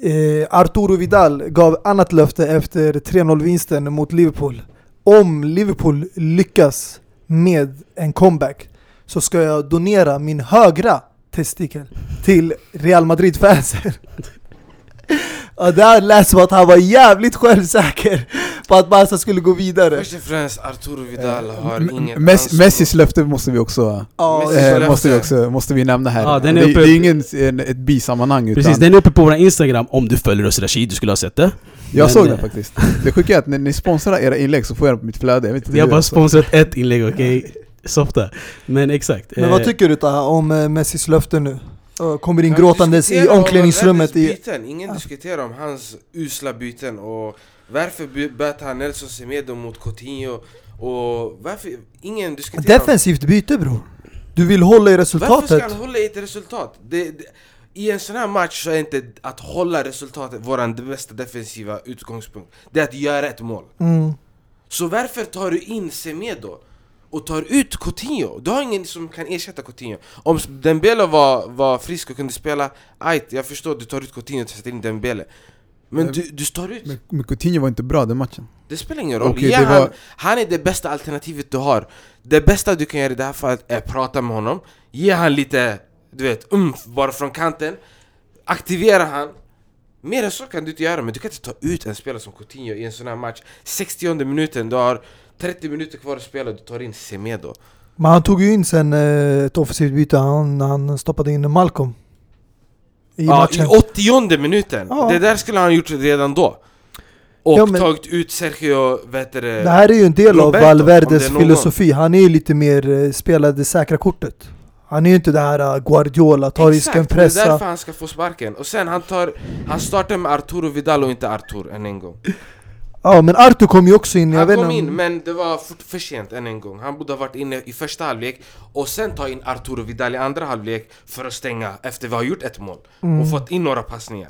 Eh, Arturo Vidal gav annat löfte efter 3-0-vinsten mot Liverpool. Om Liverpool lyckas med en comeback så ska jag donera min högra testikel till Real Madrid-fansen. Och där lät som att han var jävligt självsäker på att Barca skulle gå vidare. Först och främst, Arturo Vidal har M- inget Messi, ansvar. Messis löfte måste vi också, Messis eh, måste vi också måste vi nämna här. Den det, är uppe- det är ingen en, ett bisammanhang utan Precis, den är uppe på vår Instagram om du följer oss Rashid, du skulle ha sett det. jag men, såg eh, den faktiskt. Det sjuka är att när ni sponsrar era inlägg så får jag den på mitt flöde. Jag vet inte Vi har bara alltså. sponsrat ett inlägg, okej? Softa. Men exakt. Men vad Eh, tycker du Taha om eh, Messis löfte nu? Uh, Kommer in gråtandes i omklädningsrummet i... Byten. Ingen diskuterar om hans usla byten och varför bytte han Nelson Semedo mot Coutinho och varför... Ingen diskuterar Defensivt byte bror. Du vill hålla i om... Varför resultatet. ska han hålla i ett resultat? Det, det, I en sån här match så är inte att hålla resultatet våran bästa defensiva utgångspunkt. Det är att göra ett mål. Mm. Så varför tar du in Semedo? Och tar ut Coutinho? Du har ingen som kan ersätta Coutinho. Om Dembele var, var frisk och kunde spela Ajt, jag förstår du tar ut Coutinho och sätter in Dembele. Men Men- du, du står ut, Men, men Coutinho var inte bra den matchen. det spelar ingen roll. Okej, ja, det han, var- han är det bästa alternativet du har. Det bästa du kan göra i det här fallet är att prata med honom. Ge han lite, du vet, umf bara från kanten. Aktivera han. Mer än så kan du inte göra, men du kan inte ta ut en spelare som Coutinho i en sån här match. 60 minuten, du har 30 minuter kvar att spela, du tar in Semedo Men han tog ju in sen eh, ett offensivt byte, han, han stoppade in Malcolm. I ja, matchen. I 80 minuten! Ja. Det där skulle han gjort redan då Och Ja, men- tagit ut Sergio, vet du det, Det här är ju en del av Roberto, det Valverdes filosofi. Han är ju lite mer eh, spela det säkra kortet. Han är ju inte det här eh, Guardiola, ta risken, Exakt, det är därför pressa. han ska få sparken Och sen han tar, han startar med Arturo Vidal och inte Artur än en gång Ja men Artur kom ju också in, jag Han kom inte in om- men det var för, för sent än en gång Han borde ha varit inne i första halvlek Och sen ta in Arturo Vidal i andra halvlek För att stänga efter vi har gjort ett mål Mm. Och fått in några passningar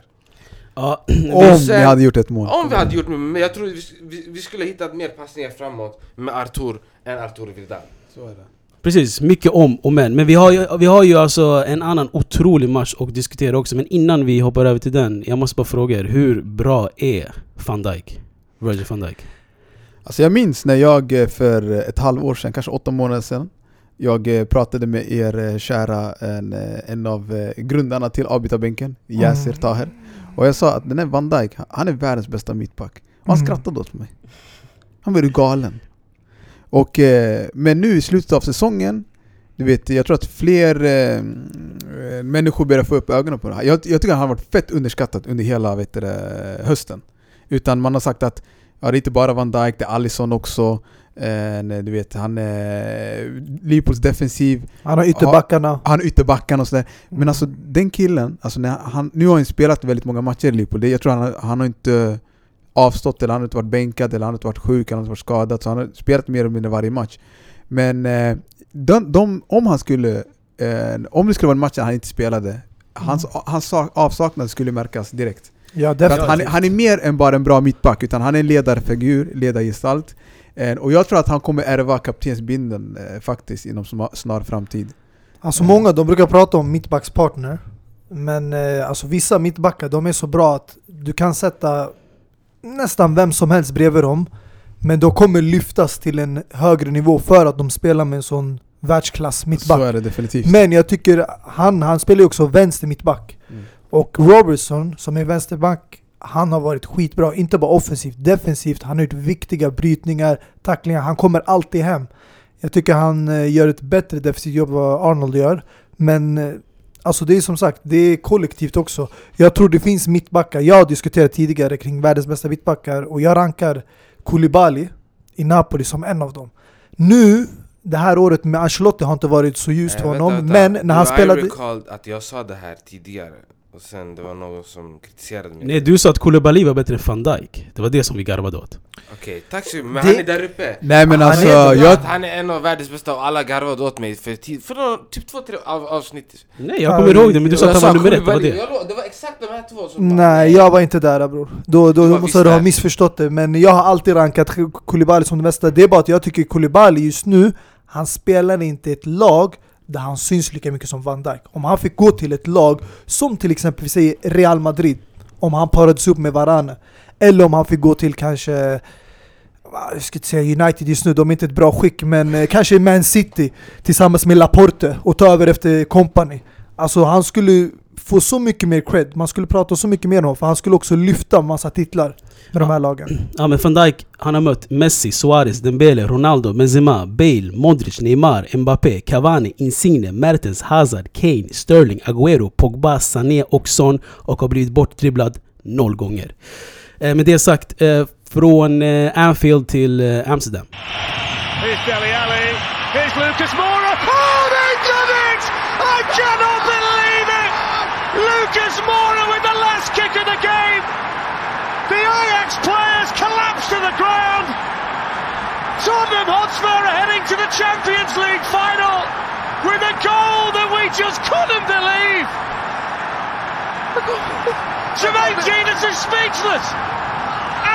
Ja, Om sen- ni hade gjort ett mål. Om vi hade gjort men jag tror vi, vi, vi skulle hittat mer passningar framåt med Artur än Arturo Vidal Så är det. Precis, mycket om och men. Men vi har, ju, vi har ju alltså en annan otrolig match att diskutera också. Men innan vi hoppar över till den, jag måste bara fråga er. Hur bra är van Dijk? Virgil van Dijk? Alltså jag minns när jag eh, för ett halvår sedan, kanske åtta månader sedan Jag eh, pratade med er eh, kära, en, eh, en av eh, grundarna till avbytarbänken, Yasir Mm. Taher Och jag sa att den här Van Dijk, han är världens bästa mittback Och han Mm. skrattade åt mig Han blev galen och, eh, Men nu i slutet av säsongen du vet, jag tror att fler eh, eh, människor börjar få upp ögonen på det här. Jag, jag tycker att han har varit fett underskattad under hela vet du, hösten. Utan man har sagt att ja, det är inte bara Van Dijk, det är Alisson också. Eh, du vet, han är Liverpools defensiv, Han har ytterbackarna. han är ytterbackarna och sådär. Men Mm. alltså den killen, alltså när han, nu har han spelat väldigt många matcher i Liverpool. Jag tror han, har- han har inte avstått, eller han har inte varit bänkad, eller han har inte varit sjuk, eller han har inte varit skadad. Så han har spelat mer eller mindre varje match. Men eh, de, de, om han skulle, eh, om det skulle vara en match där han inte spelade, hans, hans sak- avsaknad skulle märkas direkt. Ja han, han är mer än bara en bra mittback, utan han är en ledarfigur, ledargestalt. Eh, och jag tror att han kommer ärva kaptensbindeln eh, faktiskt inom snar framtid. Alltså många de brukar prata om mittbackspartner Men eh, alltså vissa mittbackar de är så bra att du kan sätta nästan vem som helst bredvid dem Men de kommer lyftas till en högre nivå för att de spelar med en sån världsklass Så mittback är det definitivt. Men jag tycker han, han spelar ju också vänster mittback. Och Robertson som är vänsterback Han har varit skitbra, inte bara offensivt, defensivt. Han har gjort viktiga brytningar, tacklingar, han kommer alltid hem. Jag tycker han eh, gör ett bättre defensivt jobb än vad Arnold gör. Men eh, alltså det är som sagt, det är kollektivt också. Jag tror det finns mittbackar, jag har diskuterat tidigare kring världens bästa mittbackar och jag rankar Koulibaly i Napoli som en av dem. Nu, det här året med Ancelotti har inte varit så ljust för honom, vänta, vänta. men när han I spelade... recalled att jag sa det här tidigare Och sen det var någon som kritiserade mig Nej, du sa att Koulibaly var bättre än van Dijk. Det var det som vi garvade åt. Okej, tack så mycket, men Det- han är där uppe Nej men Han alltså, är Jag, han är en av världens bästa och alla garvade åt mig för, tid, för några, typ två, tre av, avsnitt Nej, jag kommer ihåg det, men du sa att han var nummer ett, det var det. jag lo- det var exakt de här två som bara, Nej, jag var inte där bror. Då, då Du måste du ha missförstått det. Men jag har alltid rankat Koulibaly som den bästa. Det är bara att jag tycker Koulibaly just nu, han spelar inte ett lag där han syns lika mycket som Van Dijk. Om han fick gå till ett lag som till exempel vi säger Real Madrid, om han parades upp med Varane. Eller om han fick gå till kanske, jag ska inte säga United just nu, de är inte ett bra skick, men eh, kanske Man City tillsammans med Laporte och ta över efter Company. Alltså han skulle få så mycket mer cred, man skulle prata så mycket mer om honom, för han skulle också lyfta massa titlar med de här lagen. Ja men van Dijk, han har mött Messi, Suarez, Dembele, Ronaldo, Benzema, Bale, Modric, Neymar, Mbappé, Cavani, Insigne, Mertens, Hazard, Kane, Sterling, Agüero, Pogba, Sané och Son och har blivit bortdribblad noll gånger. Eh, med det sagt, eh, från eh, Anfield till eh, Amsterdam. Here's Deli Ali. Here's Lucas Moura. Oh, they've done it! I cannot believe it! Lucas Moura with the last kick of the game. The Ajax players collapse to the ground. Tottenham Hotspur are heading to the Champions League final with a goal that we just couldn't believe. Jermaine Genius is speechless.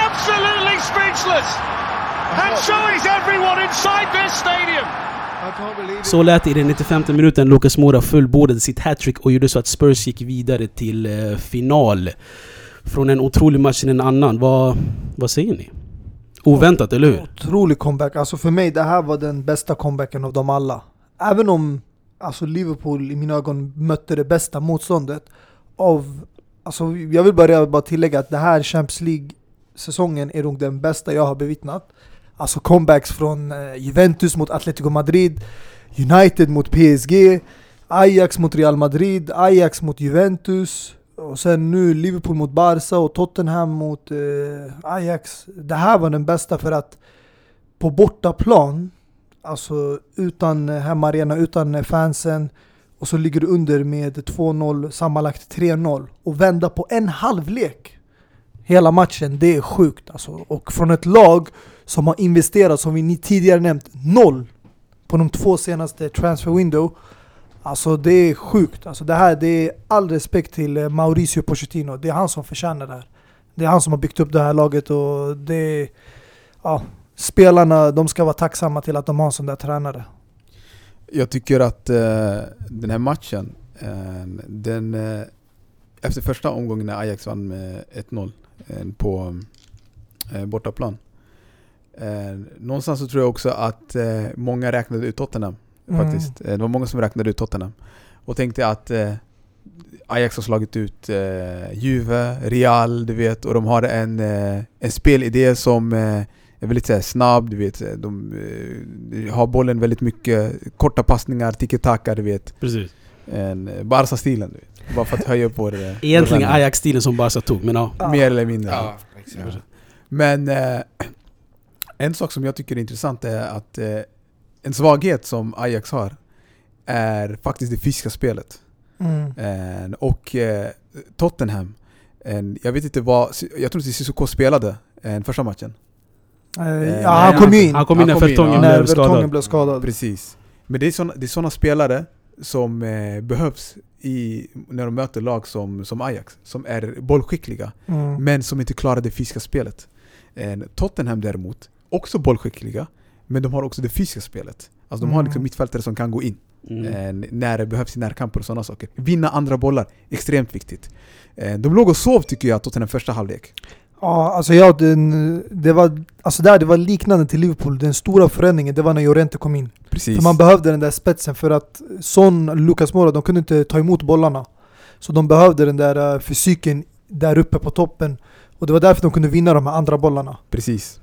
Absolutely speechless. And so is everyone inside this stadium. Så lät det i den 95 minuten. Lucas Moura fullbordade sitt hattrick och gjorde så att Spurs gick vidare till eh, final. Från en otrolig match till en annan. Vad, vad säger ni? Oväntat, eller hur? Otrolig comeback. Alltså för mig, det här var den bästa comebacken av dem alla. Även om alltså Liverpool i mina ögon mötte det bästa motståndet av... Alltså jag vill bara, bara tillägga att det här Champions League-säsongen är nog den bästa jag har bevittnat. Alltså comebacks från eh, Juventus mot Atletico Madrid, United mot PSG, Ajax mot Real Madrid, Ajax mot Juventus, och sen nu Liverpool mot Barca och Tottenham mot eh, Ajax. Det här var den bästa för att på bortaplan, alltså utan eh, hemmaarena, utan eh, fansen, och så ligger du under med 2-0, sammanlagt 3-0 och vända på en halvlek hela matchen, det är sjukt alltså. Och från ett lag som har investerat, som vi tidigare nämnt, noll på de två senaste transfer window. Alltså det är sjukt. Alltså det här, det är all respekt till eh, Mauricio Pochettino. Det är han som förtjänar det här. Det är han som har byggt upp det här laget och det är, ja, spelarna de ska vara tacksamma till att de har en sån där tränare. jag tycker att eh, den här matchen, eh, den, eh, efter första omgången när Ajax vann med 1-0 eh, på eh, bortaplan. Eh, någonstans så tror jag också att eh, många räknade ut Tottenham. Mm. Faktiskt. Eh, det var många som räknade ut Tottenham. Och tänkte att eh, Ajax har slagit ut eh, Juve, Real, du vet, och de har en, eh, en spelidé som eh, är väldigt så här, snabb, du vet. De eh, har bollen väldigt mycket, korta passningar, tiki-taka, du vet. Precis. En, Barca-stilen, du vet. Bara för att höja upp vår... Egentligen Ajax-stilen som Barca tog, men ja. Ja. Mer eller mindre. Ja, exakt. Men eh, en sak som jag tycker är intressant är att eh, en svaghet som Ajax har är faktiskt det fysiska spelet. Mm. Eh, och eh, Tottenham, eh, jag vet inte vad, jag tror inte Cissoko spelade eh, första matchen. Nej, ja, han kom ju in Han kom in när när blev Vertongen skadad. blev skadad. Precis. Men det är såna spelare som eh, behövs i, när de möter lag som, som Ajax, som är bollskickliga. Mm. men som inte klarar det fysiska spelet. Eh, Tottenham däremot, också bollskickliga, men de har också det fysiska spelet. Alltså de har Mm. liksom mittfältare som kan gå in Mm. eh, när det behövs i närkamper och sådana saker. Vinna andra bollar, extremt viktigt. Eh, de låg och sov tycker jag, Tottenham första halvlek. Ja, alltså ja, den, det var, alltså där, det var liknande till Liverpool. Den stora förändringen, det var när Llorente kom in. Precis. För man behövde den där spetsen för att Son, Lucas Moura, de kunde inte ta emot bollarna. Så de behövde den där eh, fysiken där uppe på toppen. Och det var därför de kunde vinna de här andra bollarna. Precis.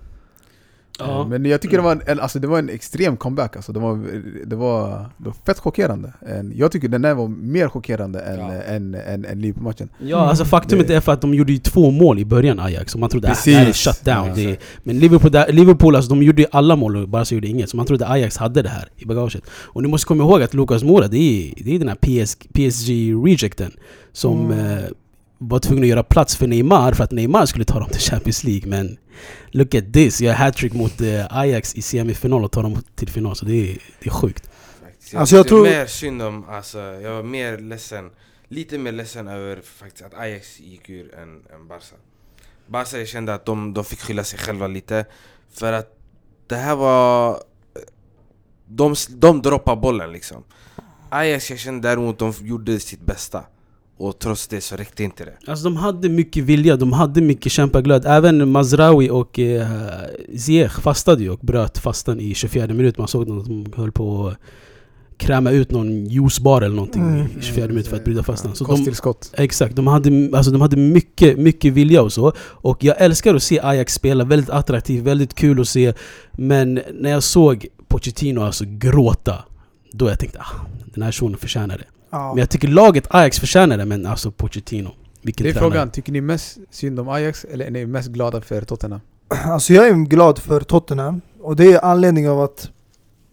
Ja. Men jag tycker det var en, alltså det var en extrem comeback alltså. det, var, det, var, det var fett chockerande. Jag tycker den där var mer chockerande än, Ja. än, än, än Liverpool-matchen. Ja, alltså faktumet Det- är för att de gjorde ju två mål i början Ajax, och man trodde att Precis. det här är shut down. Ja, det, men Liverpool, där, Liverpool alltså, de gjorde ju alla mål och bara så gjorde inget, så man trodde Ajax hade det här i bagaget. Och ni måste komma ihåg att Lucas Moura, det är, det är den här PS, PSG-rejecten som Mm. eh, var tvungen att göra plats för Neymar för att Neymar skulle ta dem till Champions League. Men look at this, jag hattrick mot eh, Ajax i semifinal och tar dem till final, så det är, det är sjukt. Faktiskt. Jag, Alltså, jag tror- mer synd om, alltså, jag var mer ledsen, lite mer ledsen över faktiskt att Ajax gick ur än, än Barca. Barca jag kände att de, de fick skylla sig själva lite, för att det här var... De, de droppade bollen liksom. Ajax jag kände däremot de gjorde sitt bästa, och trots det så räckte inte det. Alltså de hade mycket vilja, de hade mycket kämpaglöd. Även Mazraoui och eh, Ziyech fastade ju och bröt fastan i 24 minuter. Man såg att de höll på att kräma ut någon juicebar eller någonting Mm. i 24 minuter för att bryta fastan. Så de, Kosttillskott. exakt, de hade, alltså de hade mycket, mycket vilja och så. Och jag älskar att se Ajax spela, väldigt attraktivt, väldigt kul att se. Men när jag såg Pochettino alltså gråta, då jag tänkte ah, den här shunon förtjänar det. Ja. Men jag tycker laget Ajax förtjänar det, men alltså Pochettino. Vilken Det är tränare. frågan, tycker ni mest synd om Ajax eller är ni mest glada för Tottenham? Alltså jag är glad för Tottenham och det är anledning av att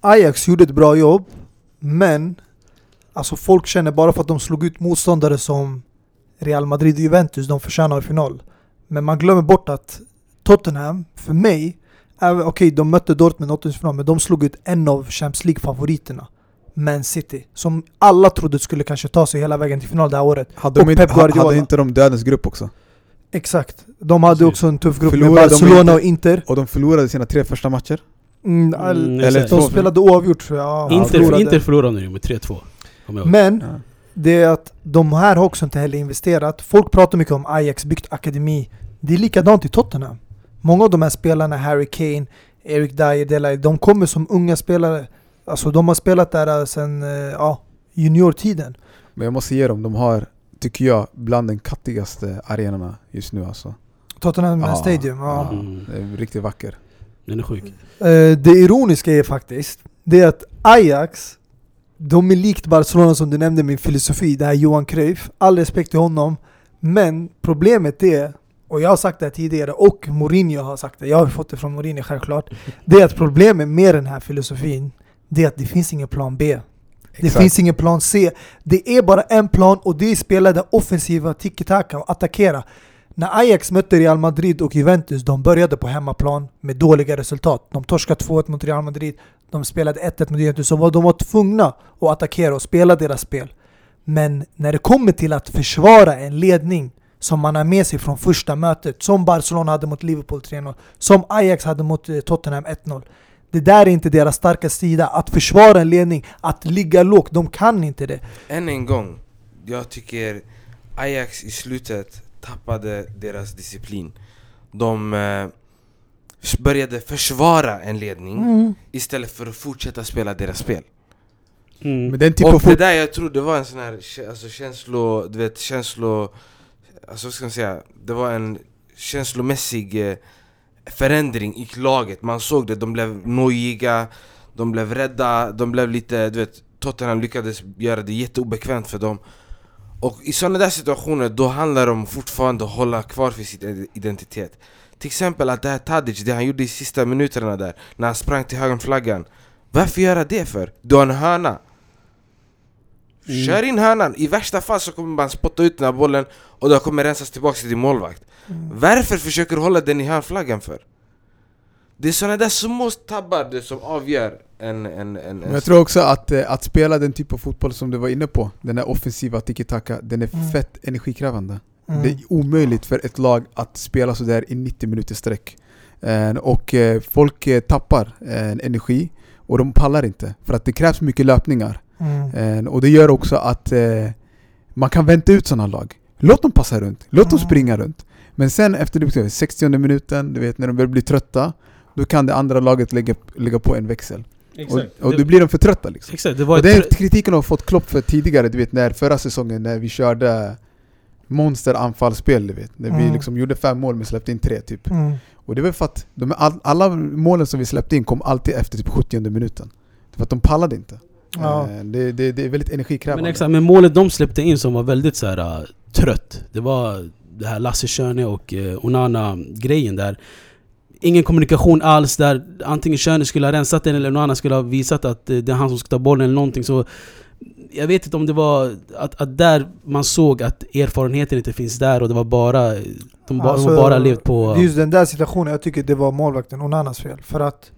Ajax gjorde ett bra jobb men alltså folk känner bara för att de slog ut motståndare som Real Madrid och Juventus, de förtjänar final. Men man glömmer bort att Tottenham, för mig, är- okej de mötte Dortmund i åttondelsfinal men de slog ut en av Champions League-favoriterna. Man City, som alla trodde skulle kanske ta sig hela vägen till final det här året. Hade, Och de inte, Pep Guardiola. hade inte de dödens grupp också? Exakt. De hade Precis. också en tuff grupp med Förlorade de Barcelona inte- och Inter. Och de förlorade sina tre första matcher? Mm, Mm, all- eller de spelade oavgjort tror jag. Ja, Inter, förlorade. Inter förlorade nu med 3-2. Kommer jag ihåg. Men Ja. det är att de här har också inte heller investerat. Folk pratar mycket om Ajax byggt akademi. Det är likadant i Tottenham. Många av de här spelarna, Harry Kane, Eric Dyer, Delay, de kommer som unga spelare. Alltså de har spelat där sedan eh, ja, juniortiden. Men jag måste ge dem, de har, tycker jag, bland den kattigaste arenorna just nu alltså. Tottenham Ja, Stadium. Ja. Mm. Det är riktigt vacker. Den är sjuk. Eh, det ironiska är faktiskt, det är att Ajax, de är likt Barcelona som du nämnde min filosofi, det här Johan Cruyff. All respekt till honom. Men problemet är, och jag har sagt det här tidigare, och Mourinho har sagt det, jag har fått det från Mourinho självklart. Det är att problemet med den här filosofin, det är att det finns ingen plan B. Det Exakt. finns ingen plan C. Det är bara en plan och det är spela det offensiva tiki-taka och attackera. När Ajax mötte Real Madrid och Juventus, de började på hemmaplan med dåliga resultat. De torskade 2-1 mot Real Madrid, de spelade 1-1 mot Juventus, så de var tvungna att attackera och spela deras spel. Men när det kommer till att försvara en ledning som man har med sig från första mötet, som Barcelona hade mot Liverpool 3-0, som Ajax hade mot eh, Tottenham 1-0. Det där är inte deras starka sida, att försvara en ledning, att ligga lågt, de kan inte det. Än en gång, jag tycker Ajax i slutet tappade deras disciplin. De eh, började försvara en ledning Mm. istället för att fortsätta spela deras spel. Mm. Men den typ Och av det där jag tror det var en sån här alltså känslo, du vet känslo... Alltså vad ska man säga? Det var en känslomässig eh, förändring i laget, man såg det, de blev nojiga, de blev rädda, de blev lite, du vet Tottenham lyckades göra det jätteobekvämt för dem. Och i sådana där situationer, då handlar det om fortfarande att hålla kvar för sin identitet. Till exempel att det här Tadic, det han gjorde i sista minuterna där, när han sprang till högerflaggan. Varför göra det för? Du har en hörna. Mm. Kör in hörnan, i värsta fall så kommer man spotta ut den här bollen och då kommer rensas tillbaka till din målvakt Varför försöker du hålla den i hörnflaggan för? Det är såna där små tabbar det som avgör en... en, en, Men en jag tror också att, eh, att spela den typ av fotboll som du var inne på, den här offensiva tiki-taka, den är Mm. fett energikrävande. Mm. Det är omöjligt för ett lag att spela sådär i 90 minuter sträck. Eh, och eh, folk tappar energi och de pallar inte, för att det krävs mycket löpningar. Mm. Och det gör också att man kan vänta ut sådana lag. Låt dem passa runt, låt dem Mm. springa runt. Men sen efter det, 60 minuten, du vet när de börjar bli trötta, då kan det andra laget lägga, lägga på en växel. Och, och då blir de för trötta liksom. Exakt, det var Och ett det är trö- kritiken har fått Klopp för tidigare, du vet när förra säsongen när vi körde monsteranfallsspel du vet. När vi Mm. liksom gjorde fem mål men släppte in tre typ. Mm. Och det var för att de, all, alla målen som vi släppte in kom alltid efter typ 70 minuten. För att de pallade inte. Ja. Eh, Det, det, det är väldigt energikrävande. Men exakt, men målet de släppte in som var väldigt så här uh, trött. Det var det här Lasse Schöne och uh, Onana-grejen där. Ingen kommunikation alls där antingen Schöne skulle ha rensat den eller någon annan skulle ha visat att uh, det är han som ska ta bollen eller någonting så... Jag vet inte om det var att, att där man såg att erfarenheten inte finns där och det var bara... De, ba, Alltså, de bara levt på... Just den där situationen, jag tycker det var målvakten Onanas fel. För att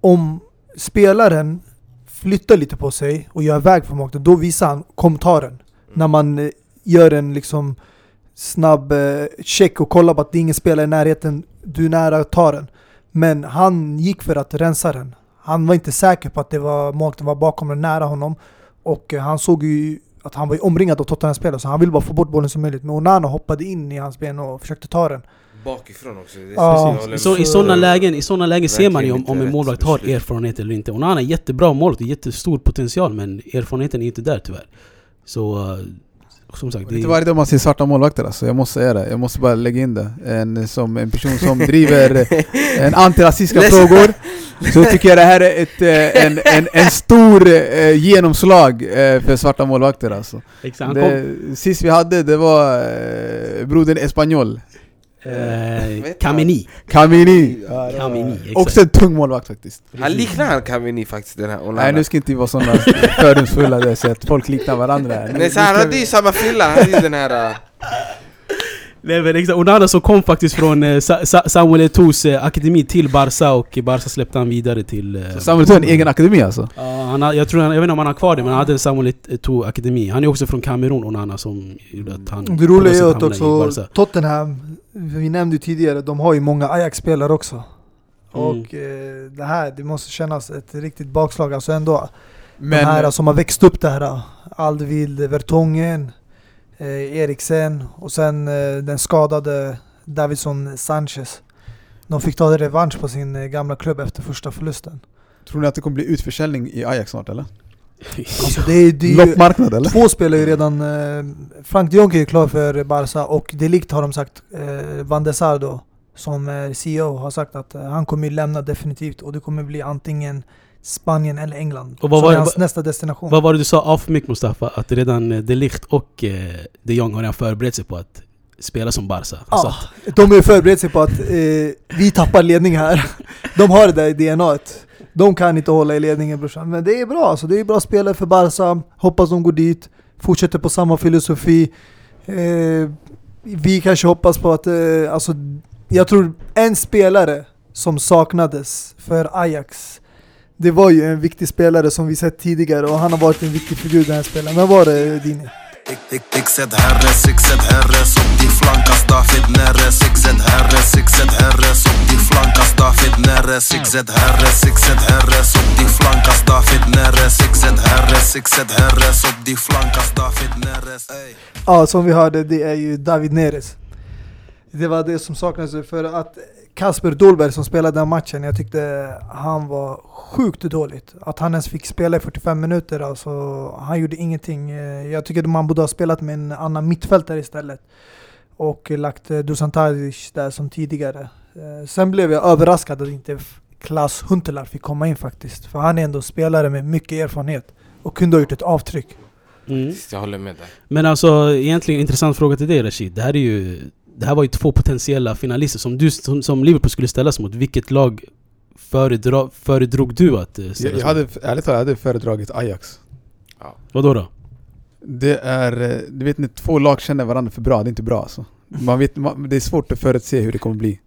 om spelaren flyttar lite på sig och gör väg för målvakten, då visar han kommentaren. När man eh, gör en liksom snabb eh, check och kollar på att det är ingen spelare i närheten, du är nära att ta den. Men han gick för att rensa den. Han var inte säker på att det var målvakten var bakom den nära honom. Och eh, han såg ju att han var omringad av Tottenham-spelare, så han ville bara få bort bollen så möjligt. Men Onana hoppade in i hans ben och försökte ta den. Bakifrån också. Det är Ja, I, så. I sådana lägen, i såna lägen ser man ju om, om en målvakt har erfarenhet eller inte. Onana är jättebra målvakt och jättestor potential men erfarenheten är inte där tyvärr. Så uh, som sagt, Det är inte varje dag man ser svarta målvakter alltså, jag måste säga det. Jag måste bara lägga in det. En, som en person som driver en antirasistiska frågor Så tycker jag det här är ett, eh, en, en, en stor eh, genomslag eh, för svarta målvakter alltså. exakt, det, Sist vi hade, det var eh, brodern Espanyol eh, Vet Kameni. Kamini! Ja, Kamini. Också en tung målvakt faktiskt Han liknar han Kamini faktiskt den här Onana. Nej nu ska inte vi vara sådana fördomsfulla där, så att folk liknar varandra Nej så han hade ju samma frilla, han är den här... äh, Nej men exakt, Onana som kom faktiskt från eh, Sa- Sa- Samuel Eto'os eh, akademi till Barca och Barca släppte han vidare till... Eh, Så Samuel Eto'o har en egen akademi alltså? Ja, han har, jag, tror han, jag vet inte om han har kvar det, men han hade Samuel Eto'o akademi. Han är också från Kamerun, Onana, som gjorde att han... Det roliga är att också. Tottenham, vi nämnde ju tidigare, de har ju många Ajax-spelare också. Mm. Och eh, det här, det måste kännas ett riktigt bakslag alltså ändå. Men, de här som har växt upp det här. Alvil Vertongen, eh, Eriksen och sen eh, den skadade Davidson Sanchez. De fick ta revansch på sin eh, gamla klubb efter första förlusten. Tror ni att det kommer bli utförsäljning i Ajax snart eller? Alltså det är, det är ju, Loppmarknad eller? Två spelar ju redan... Eh, Frank de Jong är ju klar för Barca och Delict har de sagt, eh, Van der Sar då, som är CEO, har sagt att eh, han kommer ju lämna definitivt och det kommer bli antingen Spanien eller England. Och vad som var är hans nästa destination. Vad var det du sa off mic Mustafa? Att redan eh, De Ligt och eh, De Jong har redan förberett sig på att spela som Barca. Ja, att, de har ju förberett sig på att eh, vi tappar ledning här. De har det där i DNAt. De kan inte hålla i ledningen brorsan. Men det är bra alltså. Det är bra spelare för Barca. Hoppas de går dit. Fortsätter på samma filosofi. Eh, vi kanske hoppas på att, eh, alltså, jag tror en spelare som saknades för Ajax det var ju en viktig spelare som vi sett tidigare och han har varit en viktig figur den här spelaren. Vem var det Dini? Sixet herre, sixet herre, som din flankas David Nere Sixet herre, sixet herre, som din flankas David Nere Sixet herre, sixet herre, som din flankas David Nere Sixet herre, sixet herre, som din flankas David nere Ja, som vi hörde, det är ju David Neres. Det var det som saknades för att Kasper Dolberg som spelade den matchen, jag tyckte han var sjukt dåligt. Att han ens fick spela i 45 minuter, alltså, han gjorde ingenting. Eh, jag tycker att man borde ha spelat med en annan mittfältare istället. Och lagt eh, Dusan Tadic där som tidigare. Eh, Sen blev jag överraskad att inte Klas Huntelaar fick komma in faktiskt. För han är ändå spelare med mycket erfarenhet och kunde ha gjort ett avtryck. mm. Jag håller med där. Men alltså egentligen intressant fråga till dig Rashid. Det här är ju... Det här var ju två potentiella finalister som, du, som, som Liverpool skulle ställas mot. Vilket lag föredra, föredrog du att eh, Jag, ställas jag hade, ärligt talat, jag hade föredragit Ajax mot? Vadå då? Det är, eh, du vet när två lag känner varandra för bra, det är inte bra alltså. Man vet, man, det är svårt att förutse hur det kommer bli.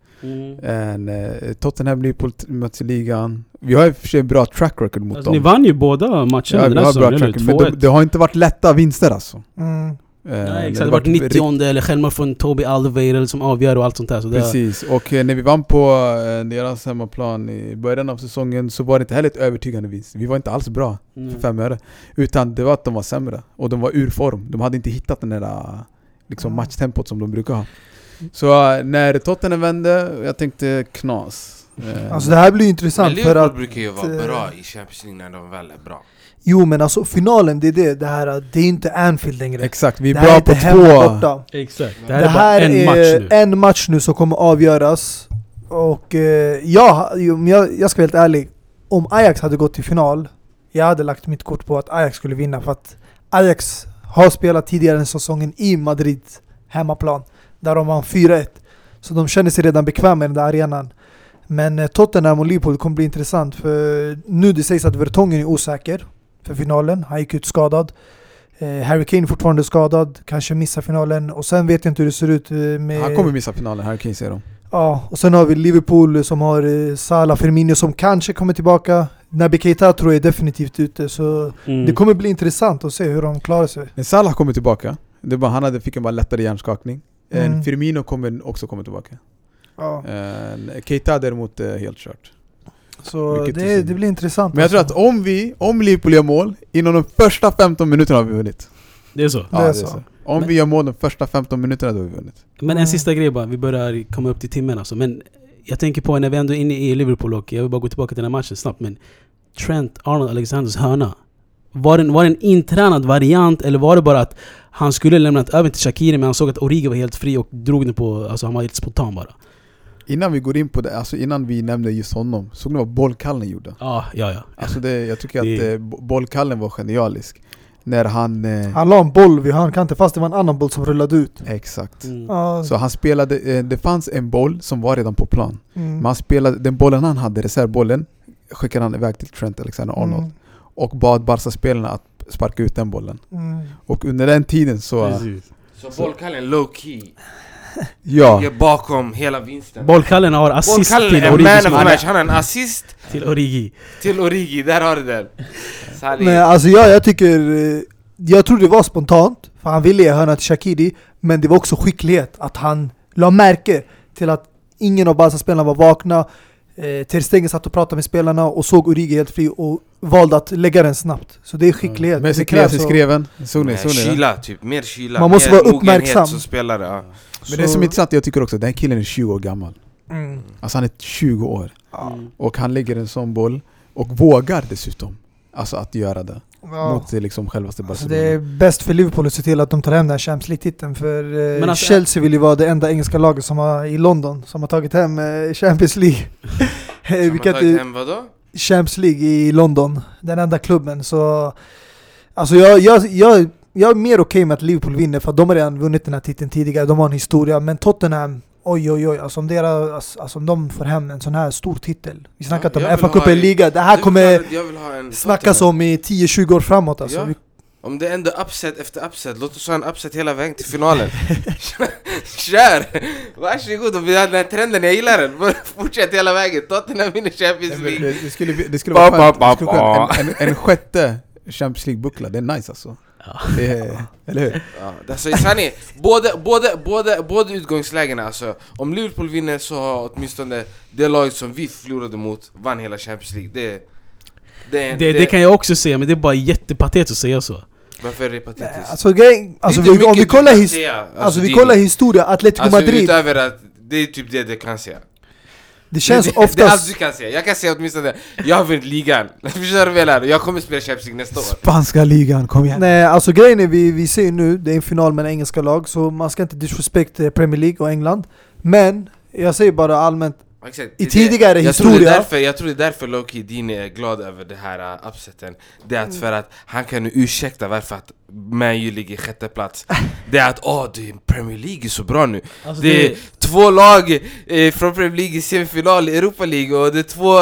En, eh, Tottenham, Liverpool möts i ligan. Vi har i och för sig en bra track record mot Alltså, dem. ni vann ju båda matcherna ja, den här säsongen, track eller record, men hur? de, det har inte varit lätta vinster alltså. Mm. Eh, Nej när exakt, det varit 90 eller självmål från Toby Alderweireld som avgör och allt sånt där. Så det, Precis, och eh, när vi vann på eh, deras hemmaplan i början av säsongen så var det inte heller ett övertygande vinst. Vi var inte alls bra Mm. för fem öre. Utan det var att de var sämre, och de var ur form. De hade inte hittat den där liksom Mm. matchtempot som de brukar ha. Så eh, när Tottenham vände, jag tänkte knas. Alltså det här blir Men intressant för Liverpool att... brukar ju vara bra i Champions League när de väl är bra. Jo men alltså finalen, det är det, det här, det är inte Anfield längre. Exakt, vi är det här bra är på två... borta. Exakt. Det Det här här, är bara en är match nu. en match nu som kommer avgöras. Och eh, ja, om jag, jag ska vara helt ärlig. Om Ajax hade gått till final, jag hade lagt mitt kort på att Ajax skulle vinna. För att Ajax har spelat tidigare den säsongen i Madrid, hemmaplan. Där de vann 4-1. Så de känner sig redan bekväma i den där arenan. Men eh, Tottenham och Liverpool kommer bli intressant. För nu det sägs att Vertongen är osäker för finalen. Han gick ut skadad. Eh, Harry Kane fortfarande skadad, kanske missar finalen. Och sen vet jag inte hur det ser ut eh, med... Han kommer missa finalen, Harry Kane säger de. Ja, och sen har vi Liverpool som har eh, Salah, Firmino som kanske kommer tillbaka. Naby Keita tror jag är definitivt ute, så Mm. det kommer bli intressant att se hur de klarar sig. Men Salah kommer tillbaka. Det bara, han hade, fick en bara lättare hjärnskakning. Mm. Firmino kommer också komma tillbaka. Ja, Keita däremot är helt kört. Så det, synd. det blir intressant. Men jag tror alltså. att om vi, om Liverpool gör mål, inom de första 15 minuterna har vi vunnit. Det är så. Det är så. Om Men- vi gör mål de första 15 minuterna, då har vi vunnit. Men Mm. en sista grej bara, vi börjar komma upp till timmen alltså. Men jag tänker på när vi ändå är inne i Liverpool och jag vill bara gå tillbaka till den här matchen snabbt. Men Trent Arnold Alexanders hörna. Var det, var det en intränad variant eller var det bara att han skulle lämnat över till Shakiri men han såg att Origi var helt fri och drog den på... Alltså han var helt spontan bara. Innan vi går in på det, alltså innan vi nämnde just honom, såg ni vad bollkallen gjorde? Ja, ja, ja. Alltså det, jag tycker Det- att eh, bo- bollkallen var genialisk. När han... Eh, Han la en boll vid handkanten fast det var en annan boll som rullade ut. exakt. Mm. Så han spelade, eh, det fanns en boll som var redan på plan. mm. Men han spelade, den bollen han hade, reservbollen, skickade han iväg till Trent Alexander-Arnold. Mm. Och bad Barca-spelarna att sparka ut den bollen. Mm. Och under den tiden så... Precis. Så bollkallen low key Ja, ligger bakom hela vinsten. Bollkallen har assist Bollkallen till är Origi. man som of han- match, han har en assist Till Origi. till Origi, där har du den. Nej, alltså jag, jag tycker... eh, Jag tror det var spontant, för han ville ge hörna till Shakiri, men det var också skicklighet. Att han la märke till att ingen av Barca-spelarna var vakna. Eh, Ter Stegen satt och pratade med spelarna och såg Origi helt fri och valde att lägga den snabbt. Så det är skicklighet. Messi det kliar sig i krävs. skreven. Kyla, typ. Mer kyla. Man måste mer vara uppmärksam. som spelare. Ja. Men det som är intressant, jag tycker också, den killen är 20 år gammal. Mm. Alltså han är 20 år. Mm. Och han lägger en sån boll, och vågar dessutom. Alltså att göra det. Ja. Mot liksom självaste Alltså Barcelona. det är bäst för Liverpool att se till att de tar hem den här Champions League-titeln för eh, Men alltså- Chelsea vill ju vara det enda engelska laget som har, i London som har tagit hem eh, Champions League. Eh, Som har vilket tagit hem vadå? Champions League i London, den enda klubben. Så alltså jag, jag, jag, jag är mer okej med att Liverpool vinner för att de har redan vunnit den här titeln tidigare, de har en historia. Men Tottenham, oj oj oj, alltså om, deras, alltså om de får hem en sån här stor titel. Vi snackar Ja, om FA-cupen, i- liga, det här kommer ha snackas om i 10-20 år framåt alltså. Ja. Om det är ändå upset efter upset, låt oss ha en upset hela vägen till finalen. Kör! Varsågod, om vi har den här trenden, jag gillar den. Fortsätt hela vägen, Tottenham vinner Champions League. Det, skulle, det skulle vara skönt. En, en, en sjätte Champions League-buckla, det är nice alltså. Det är, eller hur? Ja, alltså, sanning, både, både, både, både utgångslägena alltså. Om Liverpool vinner så har åtminstone det laget som vi förlorade mot vann hela Champions League. Det, det, Det, det kan jag också säga, men det är bara jättepatetiskt att säga så. Varför är det patetiskt? Alltså, grej, alltså Det vi, om vi kollar, his, säga, alltså, vi kollar historia, Atletico Alltså Madrid, utöver att det är typ det du kan säga. Det känns det, det är allt oftast... du kan säga. Jag kan säga åtminstone jag har vunnit ligan. Förstår du vad jag menar? Jag kommer spela Champions League nästa år. Spanska ligan, kom igen! Nej, alltså grejen är vi, vi ser ju nu, det är en final mellan engelska lag, så man ska inte disrespect Premier League och England. Men, jag säger bara allmänt, Exakt. I tidigare jag Tror historia- är därför, jag tror det är därför Loki Dean är glad över det här uh, upseten. Det är att för att han kan ursäkta varför att Man U ligger i sjätte plats. Det är att åh, det Premier League är så bra nu. Alltså, Det är två lag eh, från Premier League i semifinal i Europa League och det är två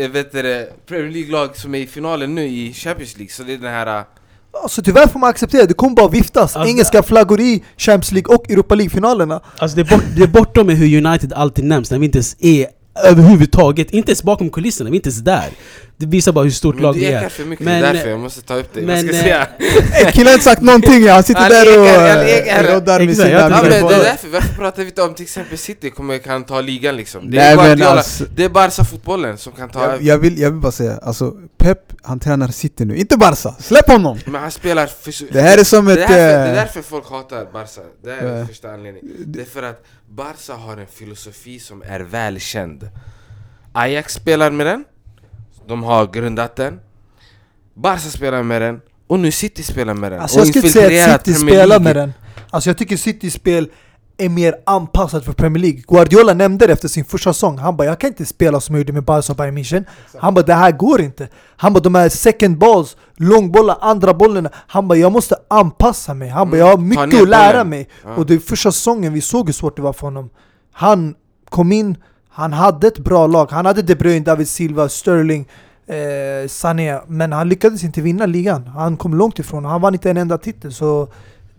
eh, vet du, Premier League-lag som är i finalen nu i Champions League. Så det är den här... uh, alltså tyvärr får man acceptera, det kommer bara viftas. Alltså- Engelska flaggor i Champions League och Europa League-finalerna. Alltså det är, bort, det är bortom hur United alltid nämns när vi inte ens är överhuvudtaget, inte ens bakom kulisserna, vi är inte ens där. Det visar bara hur stort Men lag det vi ekar är. för mycket, Men, det är därför eh, jag måste ta upp det men, eh, säga? Eh, Killen har inte sagt någonting, han sitter Han där och ekar, eh, ekar. roddar med sina Ja men det är därför, varför pratar vi inte om till exempel City kommer kan ta ligan liksom? Det Nej, är, men Guardiola, alltså- det är Barca-fotbollen som kan ta Jag, jag, vill, jag vill bara säga, alltså Pep, han tränar City nu, inte Barca! Släpp honom! Men han spelar för, Det här är som det, ett... är därför, det är eh, därför folk hatar Barca, det är den första anledningen Det är för att Barca har en filosofi som är välkänd Ajax spelar med den, de har grundat den Barca spelar med den, och nu City spelar med den. Alltså och jag skulle inte säga att City spelar med den. Alltså jag tycker Citys spel är mer anpassat för Premier League. Guardiola nämnde det efter sin första säsong. Han bara 'Jag kan inte spela som jag gjorde med Barca och Bayern München' Han bara 'Det här går inte' Han bara 'De här second balls, långbollar, andra bollarna' Han bara 'Jag måste anpassa mig' Han bara 'Jag har Mm. Mycket att lära mig'. Och det är första säsongen vi såg hur svårt det var för honom Han kom in, han hade ett bra lag Han hade De Bruyne, David Silva, Sterling eh, Sané Men han lyckades inte vinna ligan Han kom långt ifrån, han vann inte en enda titel så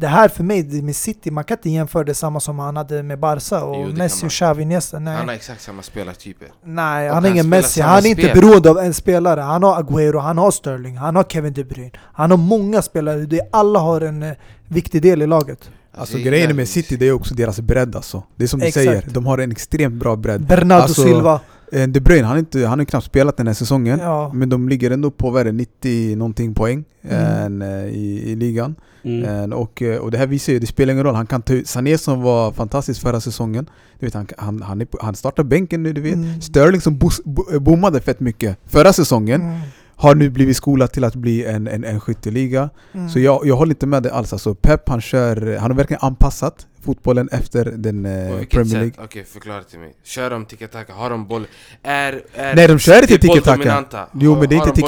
det här för mig, med City, man kan inte jämföra det samma som han hade med Barca och Jo, Messi och Xavi Iniesta. Nej, Han har exakt samma spelartyper. nej och han är ingen Messi. Han är inte spel. beroende av en spelare. Han har Agüero, han har Sterling, han har Kevin De Bruyne. Han har många spelare. Alla har en eh, viktig del i laget. Alltså grejen med City det är också deras bredd alltså. Det är som du Exakt. säger, de har en extremt bra bredd. Bernardo Alltså, Silva. Eh, De Bruyne, han har inte, han har knappt spelat den här säsongen. Ja. Men de ligger ändå på vad är det, 90 någonting poäng Mm. eh, i, i ligan. Mm. Eh, och, eh, och det här visar ju, det spelar ingen roll. Han kan ta ut Sané som var fantastisk förra säsongen. Du vet, han, han, han, är han startar bänken nu, du vet. Mm. Sterling som bos, bo, bommade fett mycket förra säsongen Mm. Har nu blivit skolad till att bli en, en, en skytteliga. Mm. Så jag, jag håller inte med dig alls. Alltså Pep han kör, han har verkligen anpassat fotbollen efter den eh, Premier? League. Okej, förklara till mig. Kör de tiki-taka? Har de boll? Är, är Nej de kör inte City tiki-taka. Jo men det är inte